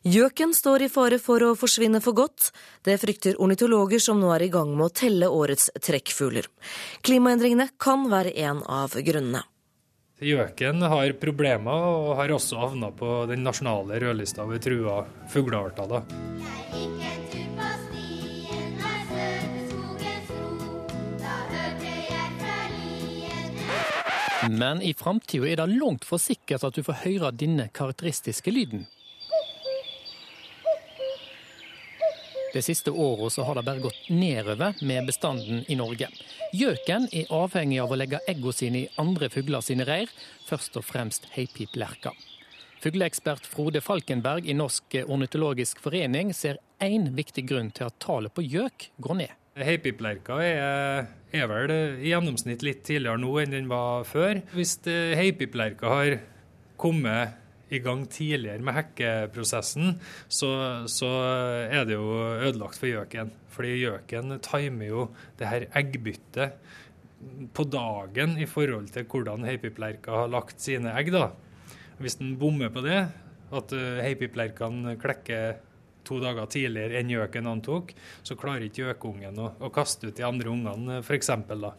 Gjøken står i fare for å forsvinne for godt. Det frykter ornitologer som nå er i gang med å telle årets trekkfugler. Klimaendringene kan være en av grunnene. Gjøken har problemer og har også havna på den nasjonale rødlista over trua fuglearter. Men i framtida er det langt for sikkert at du får høre denne karakteristiske lyden. De siste åra har det bare gått nedover med bestanden i Norge. Gjøken er avhengig av å legge eggene sine i andre fugler sine reir, først og fremst heipiplerka. Fugleekspert Frode Falkenberg i Norsk ornitologisk forening ser én viktig grunn til at tallet på gjøk går ned. Heipiplerka er, er, vel i gjennomsnitt litt tidligere nå enn den var før. Hvis heipiplerka har kommet i gang tidligere med hekkeprosessen, så, så er det jo ødelagt for gjøken. Fordi gjøken timer jo det her eggbyttet på dagen i forhold til hvordan heipiplerka har lagt sine egg. da. Hvis den bommer på det, at eh, heipiplerkene klekker to dager tidligere enn gjøken antok, så klarer ikke gjøkungen å, å, kaste ut de andre ungene, f.eks. da.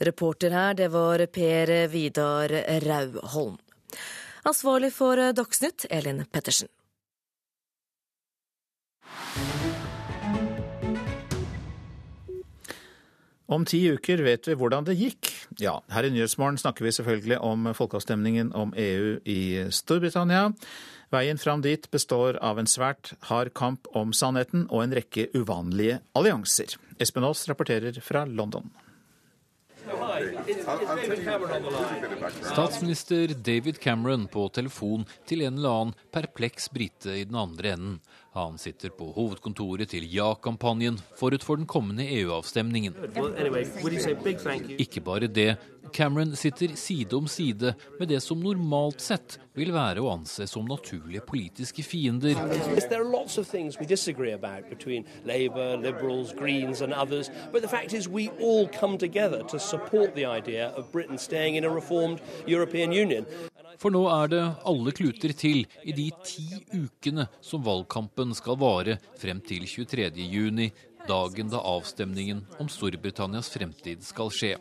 Reporter her, det var Per Vidar Rauholm. Ansvarlig for eh, Dagsnytt, Elin Pettersen. Om ti uker vet vi hvordan det gikk. Ja, her i Nyhetsmorgen snakker vi selvfølgelig om folkeavstemningen om EU i Storbritannia. Veien fram dit består av en svært hard kamp om sannheten og en rekke uvanlige allianser. Espen Aas rapporterer fra London. Statsminister David Cameron på telefon til en eller annen perpleks brite i den andre enden. Han sitter på hovedkontoret til Ja-kampanjen forut for den kommende EU-avstemningen. Ikke bare det, Cameron sitter side om side med det som normalt sett vil være å anse som naturlige politiske fiender. Labour, Liberals, Greens and others, but the fact is we all come together to support the idea of Britain staying in a reformed European Union. For nå er det alle kluter til i de ti ukene som valgkampen skal vare frem til 23.6, dagen da avstemningen om Storbritannias fremtid skal skje.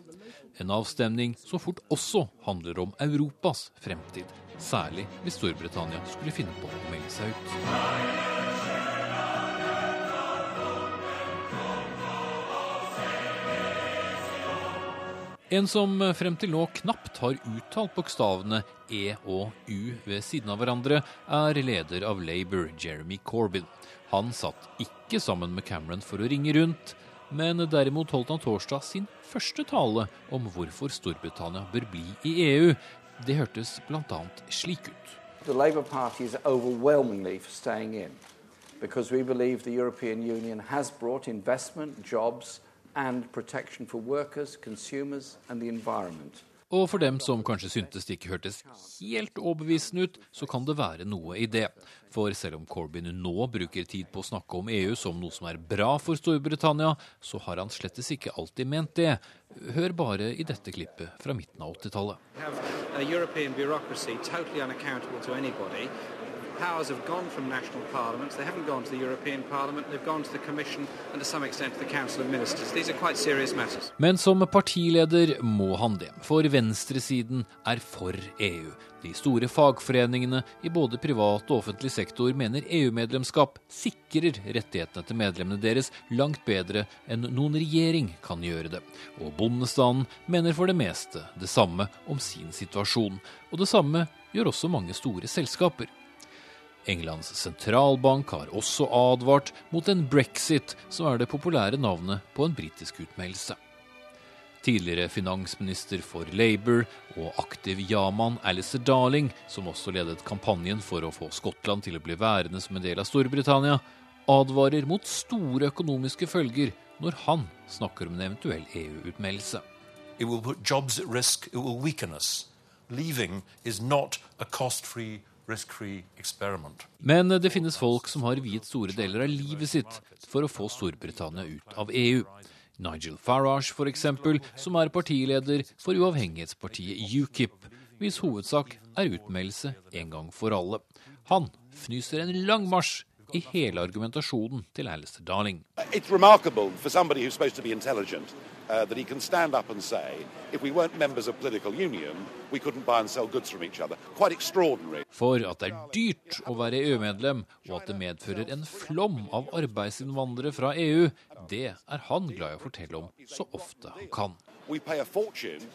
En avstemning som fort også handler om Europas fremtid. Særlig hvis Storbritannia skulle finne på å melde seg ut. En som frem til nå knapt har uttalt bokstavene E og U ved siden av hverandre, er leder av Labour, Jeremy Corbyn. Han satt ikke sammen med Cameron for å ringe rundt, men derimot holdt han torsdag sin første tale om hvorfor Storbritannia bør bli i EU. Det hørtes bl.a. slik ut. The Labour Party is overwhelmingly for staying in because we believe the European Union has brought investment, jobs, and protection for workers, consumers and the environment. Og for dem som kanskje syntes det ikke hørtes helt overbevisende ut, så kan det være noe i det. For selv om Corbyn nå bruker tid på å snakke om EU som noe som er bra for Storbritannia, så har han slettes ikke alltid ment det. Hør bare i dette klippet fra midten av 80-tallet powers have gone from national parliaments. They haven't gone to the European Parliament. They've gone to the Commission and to some extent to the Council of Ministers. These are quite serious matters. Men som partileder må han det, for venstresiden er for EU. De store fagforeningene i både privat og offentlig sektor mener EU-medlemskap sikrer rettighetene til medlemmene deres langt bedre enn noen regjering kan gjøre det. Og bondestanden mener for det meste det samme om sin situasjon. Og det samme gjør også mange store selskaper. Englands sentralbank har også advart mot en brexit, som er det populære navnet på en britisk utmeldelse. Tidligere finansminister for Labour og aktiv ja-mann Alistair Darling, som også ledet kampanjen for å få Skottland til å bli værende som en del av Storbritannia, advarer mot store økonomiske følger når han snakker om en eventuell EU-utmeldelse. It will put jobs at risk, it will weaken us. Leaving is not a cost-free men det finnes folk som har viet store deler av livet sitt for å få Storbritannia ut av EU. Nigel Farage, f.eks., som er partileder for uavhengighetspartiet UKIP, hvis hovedsak er utmeldelse en gang for alle. Han fnyser en lang marsj i hele argumentasjonen til Alistair Darling. It's remarkable for somebody who's supposed to be intelligent uh, that he can stand up and say, if we weren't members of political union, we couldn't buy and sell goods from each other. Quite extraordinary. For at det er dyrt å være EU-medlem, og at det medfører en flom av arbeidsinnvandrere fra EU, det er han glad i å fortelle om så ofte han kan. We pay a fortune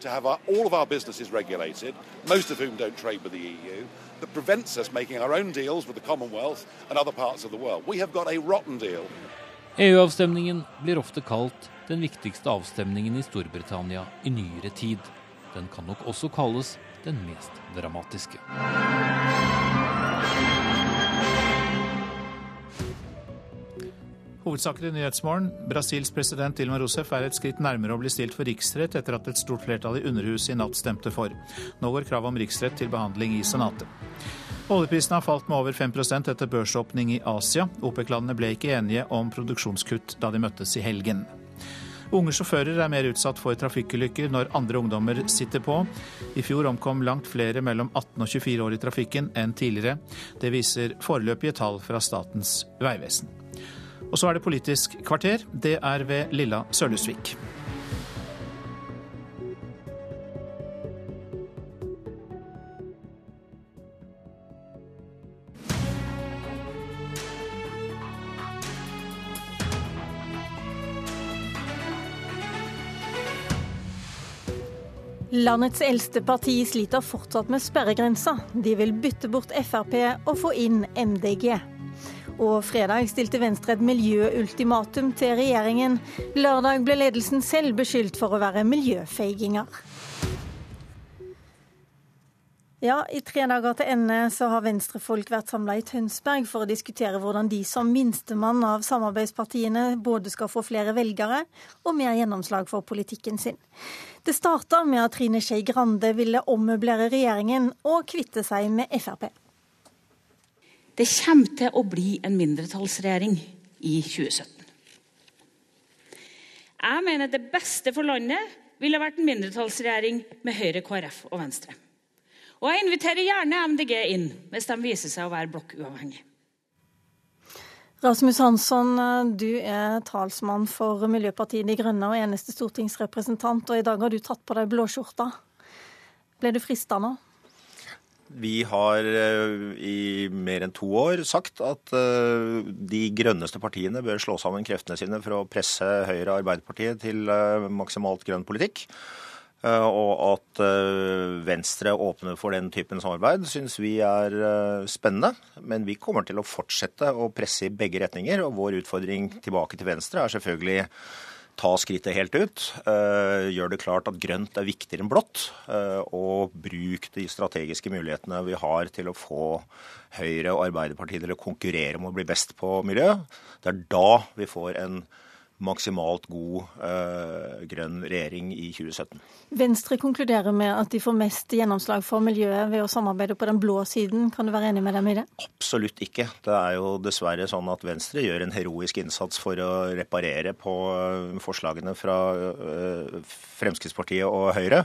to have our, all of our businesses regulated, most of whom don't trade with the EU, that prevents us making our own deals with the Commonwealth and other parts of the world. We have got a rotten deal. EU-avstemningen blir ofte kalt den viktigste avstemningen i Storbritannia i nyere tid. Den kan nok også kalles den mest dramatiske. Hovedsaker i Nyhetsmorgen. Brasils president Dilma Rousef er et skritt nærmere å bli stilt for riksrett etter at et stort flertall i Underhuset i natt stemte for. Nå går kravet om riksrett til behandling i Senatet. Oljeprisen har falt med over 5% etter børsåpning i Asia. OPEC-landene ble ikke enige om produksjonskutt da de møttes i helgen. Unge sjåfører er mer utsatt for trafikkulykker når andre ungdommer sitter på. I fjor omkom langt flere mellom 18 og 24 år i trafikken enn tidligere. Det viser foreløpige tall fra Statens vegvesen. Og så er det Politisk kvarter. Det er ved Lilla Sølhusvik. Landets eldste parti sliter fortsatt med sperregrensa. De vil bytte bort Frp og få inn MDG. Og fredag stilte Venstre et miljøultimatum til regjeringen. Lørdag ble ledelsen selv beskyldt for å være miljøfeiginger. Ja, I tre dager til ende så har venstrefolk vært samla i Tønsberg for å diskutere hvordan de som minstemann av samarbeidspartiene både skal få flere velgere og mer gjennomslag for politikken sin. Det starta med at Trine Skei Grande ville ommøblere regjeringen og kvitte seg med Frp. Det kommer til å bli en mindretallsregjering i 2017. Jeg mener det beste for landet ville vært en mindretallsregjering med Høyre, KrF og Venstre. Og jeg inviterer gjerne MDG inn, hvis de viser seg å være blokkuavhengige. Rasmus Hansson, du er talsmann for Miljøpartiet De Grønne og eneste stortingsrepresentant, og i dag har du tatt på deg blåskjorta. Ble du frista nå? Vi har eh, i mer enn to år sagt at eh, de grønneste partiene bør slå sammen kreftene sine for å presse Høyre og Arbeiderpartiet til eh, maksimalt grønn politikk. Eh, og at eh, Venstre åpner for den typen samarbeid, syns vi er eh, spennende. Men vi kommer til å fortsette å presse i begge retninger. Og vår utfordring tilbake til Venstre er selvfølgelig ta skrittet helt ut. Gjør det klart at grønt er viktigere enn blått. Og bruk de strategiske mulighetene vi har til å få Høyre og Arbeiderpartiet til å konkurrere om å bli best på miljø. Det er da vi får en maksimalt god eh, grønn regjering i 2017. Venstre konkluderer med at de får mest gjennomslag for miljøet ved å samarbeide på den blå siden. Kan du være enig med dem i det? Absolutt ikke. Det er jo dessverre sånn at Venstre gjør en heroisk innsats for å reparere på forslagene fra øh, Fremskrittspartiet og Høyre.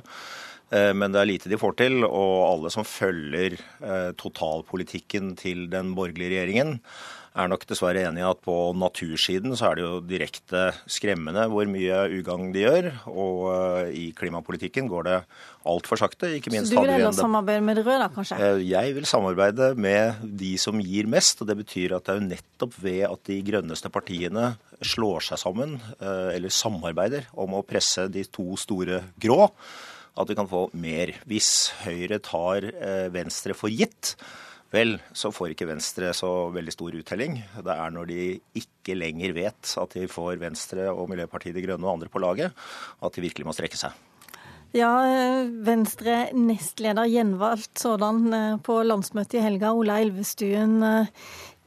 Men det er lite de får til, og alle som følger totalpolitikken til den borgerlige regjeringen, er nok dessverre enig i at på natursiden så er det jo direkte skremmende hvor mye ugagn de gjør. Og eh, i klimapolitikken går det altfor sakte. Ikke minst så du vil heller samarbeide med de røde, da, kanskje? Eh, jeg vil samarbeide med de som gir mest. og Det betyr at det er jo nettopp ved at de grønneste partiene slår seg sammen, eh, eller samarbeider, om å presse de to store grå, at vi kan få mer. Hvis Høyre tar Venstre for gitt, Vel, så får ikke Venstre så veldig stor uttelling. Det er når de ikke lenger vet at de får Venstre og Miljøpartiet De Grønne og andre på laget, at de virkelig må strekke seg. Ja, Venstre nestleder gjenvalgt sådan eh, på landsmøtet i helga, Ola Elvestuen. Eh,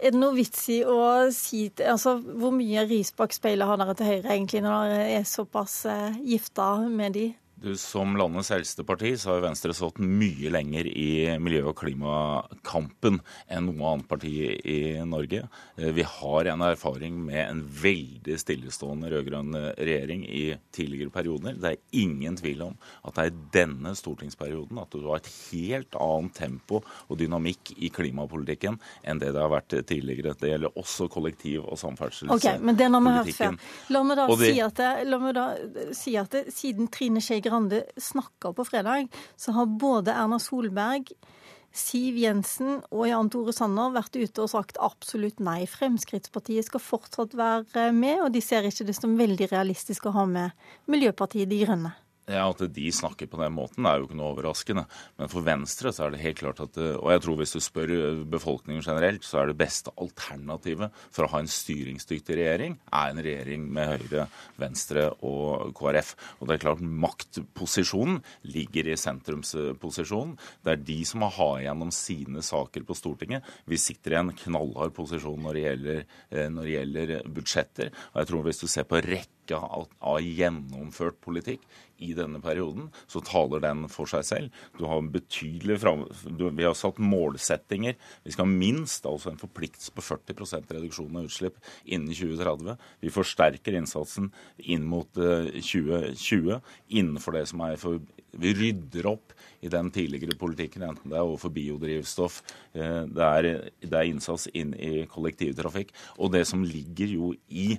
er det noe vits i å si altså, Hvor mye ris bak speilet har dere til Høyre egentlig, når dere er såpass eh, gifta med de? Du, som landets eldste parti så har Venstre stått mye lenger i miljø- og klimakampen enn noe annet parti i Norge. Eh, vi har en erfaring med en veldig stillestående rød-grønn regjering i tidligere perioder. Det er ingen tvil om at det er denne stortingsperioden at du har et helt annet tempo og dynamikk i klimapolitikken enn det det har vært tidligere. Det gjelder også kollektiv- og samferdselspolitikken. Okay, men den har vi hørt før. La meg da, det, si, at det, la meg da si at det, siden Trine Skei Grande snakka på fredag, så har både Erna Solberg, Siv Jensen og Jan Tore Sanner vært ute og sagt absolutt nei. Fremskrittspartiet skal fortsatt være med, og de ser ikke det som veldig realistisk å ha med Miljøpartiet De Grønne. Ja, At de snakker på den måten er jo ikke noe overraskende. Men for Venstre så er det helt klart at Og jeg tror hvis du spør befolkningen generelt, så er det beste alternativet for å ha en styringsdyktig regjering, er en regjering med Høyre, Venstre og KrF. Og det er klart maktposisjonen ligger i sentrumsposisjonen. Det er de som må ha igjennom sine saker på Stortinget. Vi sitter i en knallhard posisjon når det gjelder, eh, når det gjelder budsjetter. Og jeg tror hvis du ser på rekke av, av gjennomført politikk i denne perioden, så taler den for seg selv. Du har betydelig fram, du, Vi har satt målsettinger. Vi skal minst altså en forpliktelse på 40% reduksjon av utslipp innen 2030. Vi forsterker innsatsen inn mot uh, eh, 2020 innenfor det som er for Vi rydder opp i den tidligere politikken, enten det er overfor biodrivstoff, uh, det, er, det er innsats inn i kollektivtrafikk, og det som ligger jo i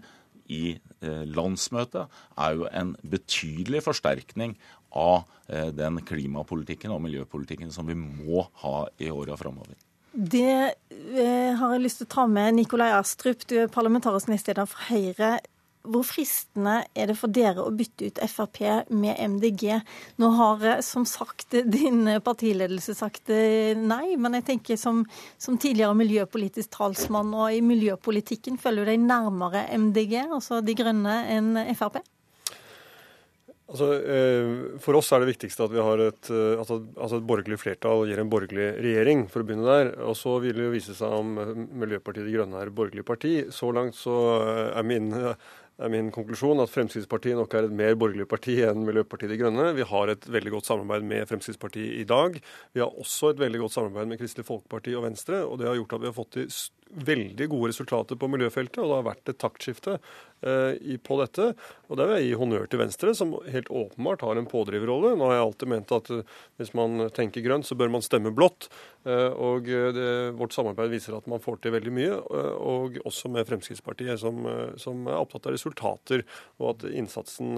i eh, landsmøtet, er jo en betydelig forsterkning av eh, den klimapolitikken og miljøpolitikken som vi må ha i åra framover. Det eh, har jeg lyst til å ta med. Nikolai Astrup, du er parlamentarisk nestleder for Høyre. Hvor fristende er det for dere å bytte ut Frp med MDG? Nå har eh, som sagt din partiledelse sagt eh, nei, men jeg tenker som, som tidligere miljøpolitisk talsmann og i miljøpolitikken følger du deg nærmere MDG, altså De Grønne, enn Frp? Altså, eh, for oss er det viktigste at vi har et, altså, et borgerlig flertall gir en borgerlig regjering, for å begynne der. Og så vil det jo vise seg om Miljøpartiet De Grønne er et borgerlig parti. Så langt så er min er min konklusjon at Fremskrittspartiet nok er et mer borgerlig parti enn Miljøpartiet De Grønne. Vi har et veldig godt samarbeid med Fremskrittspartiet i dag. Vi har også et veldig godt samarbeid med Kristelig Folkeparti og Venstre. og Det har gjort at vi har fått til veldig gode resultater på miljøfeltet, og det har vært et taktskifte eh, på dette. Og der vil jeg gi honnør til Venstre, som helt åpenbart har en pådriverrolle. Nå har jeg alltid ment at eh, hvis man tenker grønt, så bør man stemme blått. Eh, og det, vårt samarbeid viser at man får til veldig mye, og også med Fremskrittspartiet, som, som, er opptatt av resultater, og at innsatsen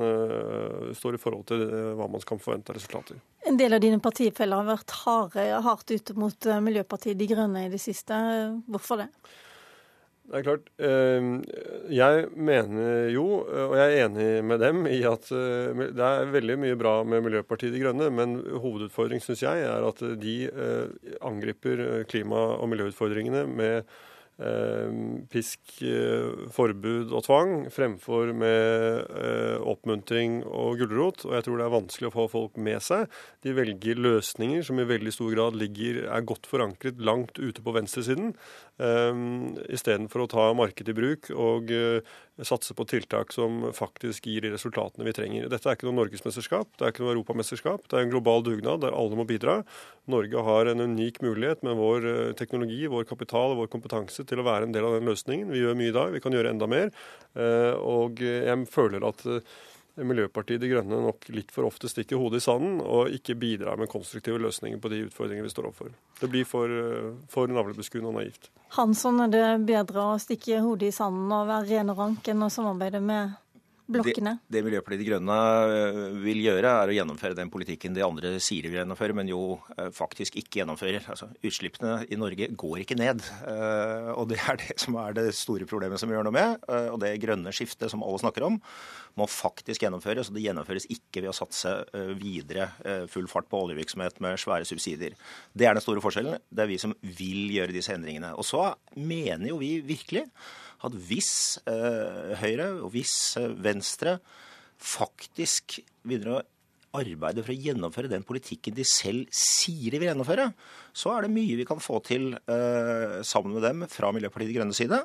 står i forhold til hva man kan forvente av resultater. En del av dine partifeller har vært harde, hardt ute mot Miljøpartiet De Grønne i det siste. Hvorfor det? Det er klart. Eh, jeg mener jo, og jeg er enig med dem, i at eh, det er veldig mye bra med Miljøpartiet De Grønne, men hovedutfordringen syns jeg er at de eh, angriper klima- og miljøutfordringene med Eh, pisk, eh, forbud og tvang fremfor med eh, oppmuntring og gulrot. Og jeg tror det er vanskelig å få folk med seg. De velger løsninger som i veldig stor grad ligger, er godt forankret langt ute på venstresiden. Um, Istedenfor å ta markedet i bruk og uh, satse på tiltak som faktisk gir de resultatene vi trenger. Dette er ikke noe norgesmesterskap, det er ikke noe europamesterskap. Det er en global dugnad der alle må bidra. Norge har en unik mulighet med vår uh, teknologi, vår kapital og vår kompetanse til å være en del av den løsningen. Vi gjør mye i dag, vi kan gjøre enda mer. Uh, og jeg føler at Miljøpartiet De Grønne nok litt for ofte stikker hodet i sanden og ikke bidrar med konstruktive løsninger på de utfordringene vi står overfor. Det blir for, for navlebeskuende og naivt. Hansson, er det bedre å stikke hodet i sanden og være ren og rank enn å samarbeide med blokkene? Det, det Miljøpartiet De Grønne eh, vil gjøre, er å gjennomføre den politikken de andre sier de vil gjennomføre, men jo eh, faktisk ikke gjennomfører. Altså, Utslippene i Norge går ikke ned. Eh, og det er det som er det store problemet som vi gjør noe med. Og det grønne skiftet som alle snakker om, må faktisk gjennomføres. Og det gjennomføres ikke ved å satse videre full fart på oljevirksomhet med svære subsidier. Det er den store forskjellen. Det er vi som vil gjøre disse endringene. Og så mener jo vi virkelig at hvis eh, Høyre og hvis eh, Venstre faktisk begynner å arbeide for å gjennomføre den politikken de selv sier de vil gjennomføre, så er det mye vi kan få til eh, sammen med dem fra Miljøpartiet De Grønne side.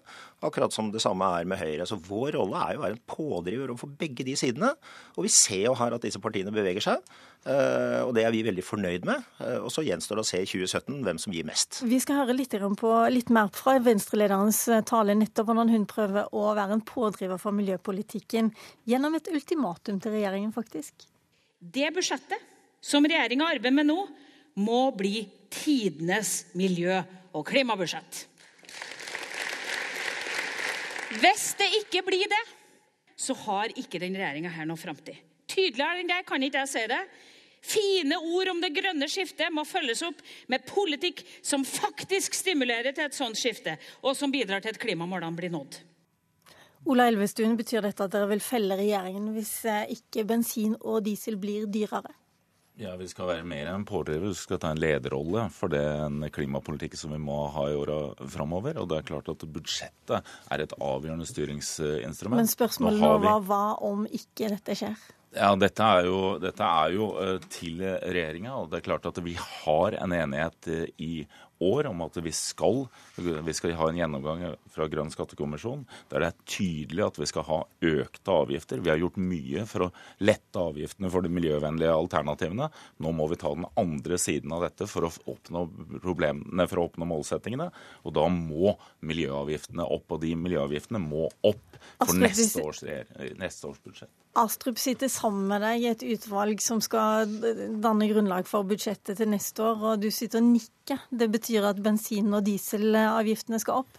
Akkurat som det samme er med Høyre. Så vår rolle er jo å være en pådriver overfor begge de sidene. Og vi ser jo her at disse partiene beveger seg. Eh, og det er vi veldig fornøyd med. Eh, og så gjenstår det å se i 2017 hvem som gir mest. Vi skal høre litt, på, litt mer fra Venstre-lederens eh, tale nettopp hvordan hun prøver å være en pådriver for miljøpolitikken gjennom et ultimatum til regjeringen, faktisk. Det budsjettet som regjeringa arbeider med nå, må bli tidenes miljø- og klimabudsjett. Hvis det ikke blir det, så har ikke den regjeringa her noen framtid. Tydeligere enn det kan ikke jeg si det. Fine ord om det grønne skiftet må følges opp med politikk som faktisk stimulerer til et sånt skifte, og som bidrar til at klimamålene blir nådd. Ola Elvestuen, betyr dette at dere vil felle regjeringen hvis eh, ikke bensin og diesel blir dyrere? Ja, Vi skal være mer enn pådrivere, Vi skal ta en lederrolle for den klimapolitikken som vi må ha i åra framover. Og det er klart at budsjettet er et avgjørende styringsinstrument. Men spørsmålet nå var hva om ikke dette skjer? Ja, Dette er jo, dette er jo eh, til regjeringa. Og det er klart at vi har en enighet eh, i år om at vi skal, vi skal ha en gjennomgang fra Grønn skattekommisjon der det er tydelig at vi skal ha økte avgifter. Vi har gjort mye for å lette avgiftene for de miljøvennlige alternativene. Nå må vi ta den andre siden av dette for å oppnå, problemene, for å oppnå målsettingene. Og da må miljøavgiftene opp, og de miljøavgiftene må opp for neste års, neste års budsjett. Astrup sitter sammen med deg i et utvalg som skal danne grunnlag for budsjettet til neste år, og du sitter og nikker. Det betyr at bensin- og dieselavgiftene skal opp?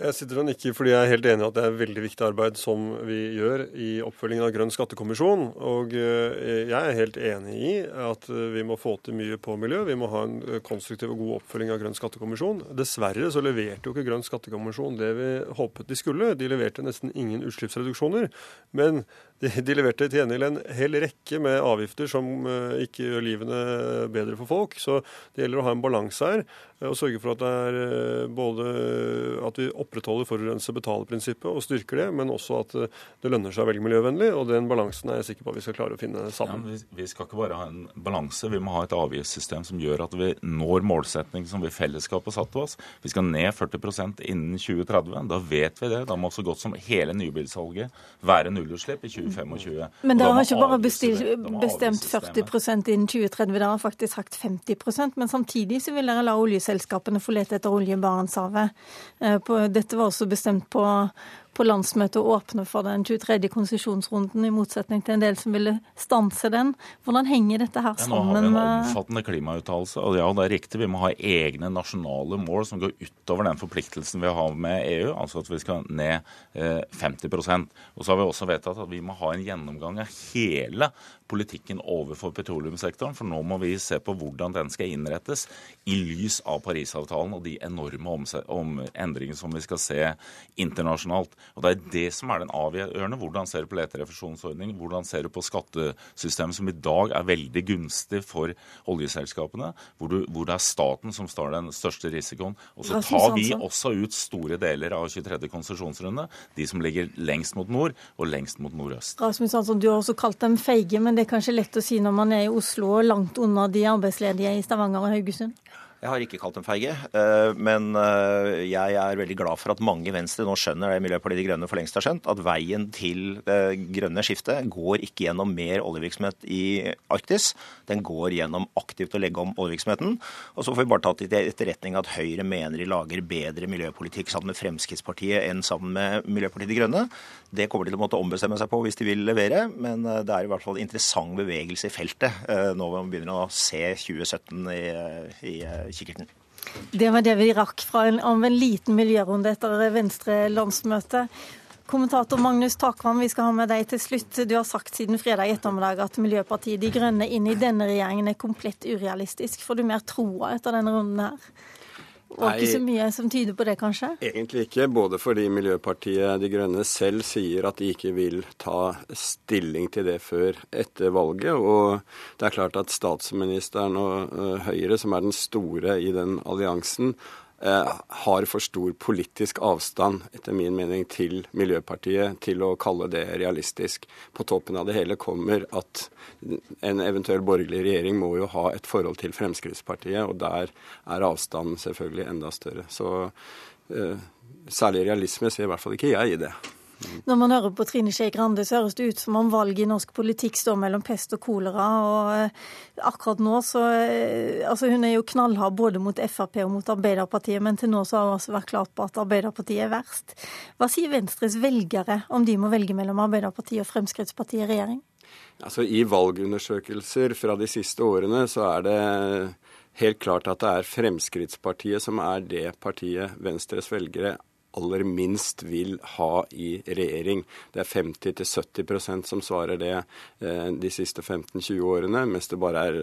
Jeg sitter og nikker fordi jeg er helt enig i at det er veldig viktig arbeid som vi gjør i oppfølgingen av Grønn skattekommisjon. Og eh, jeg er helt enig i at vi må få til mye på miljø. Vi må ha en eh, konstruktiv og god oppfølging av Grønn skattekommisjon. Dessverre så leverte jo ikke Grønn skattekommisjon det vi håpet de skulle. De leverte nesten ingen utslippsreduksjoner. Men de, de leverte til gjengjeld en hel rekke med avgifter som eh, ikke gjør livene bedre for folk. Så det gjelder å ha en balanse her og sørge for at det er både at vi opprettholder forurense-betale-prinsippet og styrker det, men også at eh, det lønner seg å velge miljøvennlig. og Den balansen er jeg sikker på at vi skal klare å finne sammen. Ja, vi, vi, skal ikke bare ha en balanse, vi må ha et avgiftssystem som gjør at vi når målsettingen som vi i fellesskap har satt oss. Vi skal ned 40% innen 2030. Da vet vi det. Da må så godt som hele nybilsalget være nullutslipp i 2025. Men dere har ikke bare bestilt, bestemt 40% innen 2030, dere har faktisk sagt 50% men samtidig så vil dere la oljeselskapene få lete etter olje i Barentshavet. Eh, dette var også bestemt på, på landsmøtet å åpne for den 23. konsesjonsrunden, i motsetning til en del som ville stanse den. Hvordan henger dette her sammen? Ja, nå har vi en omfattende klimauttalelse. Og ja, det er riktig, vi må ha egne nasjonale mål som går utover den forpliktelsen vi har med EU, altså at vi skal ned 50 eh, Og så har vi også vedtatt at vi må ha en gjennomgang av hele politikken overfor petroleumssektoren. For nå må vi se på hvordan den skal innrettes i lys av Parisavtalen og de enorme endringene som vi skal se internasjonalt. Og Det er det som er den avgjørende. Hvordan ser du på leterefusjonsordningen? Hvordan ser du på skattesystemet som i dag er veldig gunstig for oljeselskapene? Hvor, du, hvor det er staten som står den største risikoen. Og så tar vi også ut store deler av 23. konsesjonsrunde, de som ligger lengst mot nord og lengst mot nordøst. Rasmus Hansson, du har også kalt dem feige, men det er kanskje lett å si når man er i Oslo og langt unna de arbeidsledige i Stavanger og Haugesund? Jeg har ikke kalt dem feige, eh, men eh, jeg er veldig glad for at mange i Venstre nå skjønner det Miljøpartiet De Grønne for lengst har skjønt, at veien til det grønne skiftet går ikke gjennom mer oljevirksomhet i Arktis. Den går gjennom aktivt å legge om oljevirksomheten. Og så får vi bare ta til etterretning at Høyre mener de lager bedre miljøpolitikk sammen med Fremskrittspartiet enn sammen med Miljøpartiet De Grønne. Det kommer de til å måtte ombestemme seg på hvis de vil levere, men eh, det er i hvert fall en interessant bevegelse i feltet nå når vi begynner å se 2017 i, i kikkerten. Det var det vi rakk fra en, om en liten miljørunde etter Venstre-landsmøte. Kommentator Magnus Takvam, vi skal ha med deg til slutt. Du har sagt siden fredag ettermiddag at Miljøpartiet De Grønne inn i denne regjeringen er komplett urealistisk. Får du mer troa etter denne runden her? Og ikke så mye som tyder på det, kanskje? Egentlig ikke. Både fordi Miljøpartiet De Grønne selv sier at de ikke vil ta stilling til det før etter valget. Og det er klart at statsministeren og eh, Høyre, som er den store i den alliansen, har for stor politisk avstand, etter min mening, til Miljøpartiet til å kalle det realistisk. På toppen av det hele kommer at en eventuell borgerlig regjering må jo ha et forhold til Fremskrittspartiet, og der er avstanden selvfølgelig enda større. Så uh, særlig realisme ser i hvert fall ikke jeg i det. Når man hører på Trine Skei Grande, så høres det ut som om valget i norsk politikk står mellom pest og kolera. Og eh, akkurat nå så eh, Altså hun er jo knallhard både mot Frp og mot Arbeiderpartiet, men til nå så har hun også vært klart på at Arbeiderpartiet er verst. Hva sier Venstres velgere om de må velge mellom Arbeiderpartiet og Fremskrittspartiet i regjering? Altså I valgundersøkelser fra de siste årene så er det helt klart at det er Fremskrittspartiet som er det partiet Venstres velgere aller minst vil ha i regjering. Det er 50-70% som svarer det eh, de siste 15-20 årene, mens det bare er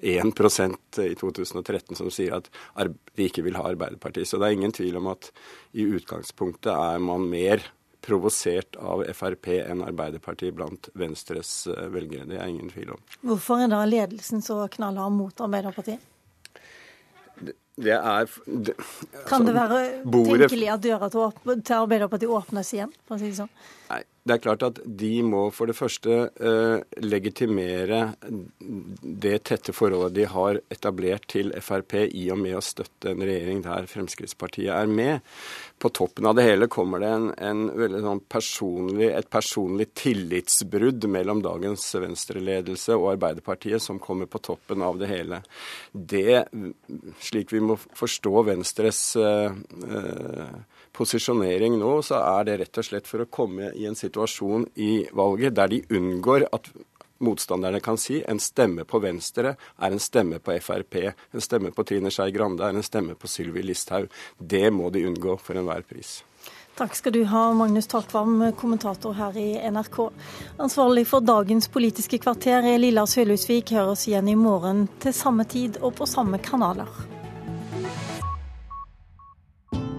1% i 2013 som sier at de ikke vil ha Arbeiderpartiet. Så det er ingen tvil om at i utgangspunktet er man mer provosert av Frp enn Arbeiderpartiet blant Venstres eh, velgere. Det er ingen tvil om. Hvorfor er da ledelsen så knallhard mot Arbeiderpartiet? Det er det, Kan det altså, være bordet, tenkelig at døra til, til Arbeiderpartiet åpnes igjen, for å si det sånn? Nei, det er klart at de må for det første uh, legitimere det tette forholdet de har etablert til Frp i og med å støtte en regjering der Fremskrittspartiet er med. På toppen av det hele kommer det en, en veldig sånn personlig, et personlig tillitsbrudd mellom dagens venstreledelse og Arbeiderpartiet som kommer på toppen av det hele. Det, slik vi må forstå Venstres uh, uh, posisjonering nå, så er det rett og slett for å komme i en situasjon i valget der de unngår at motstanderne kan si en stemme på Venstre er en stemme på Frp. En stemme på Trine Skei Grande er en stemme på Sylvi Listhaug. Det må de unngå for enhver pris. Takk skal du ha, Magnus Takvam, kommentator her i NRK. Ansvarlig for dagens Politiske kvarter er Lilla Sølhusvik. Høres igjen i morgen til samme tid og på samme kanaler.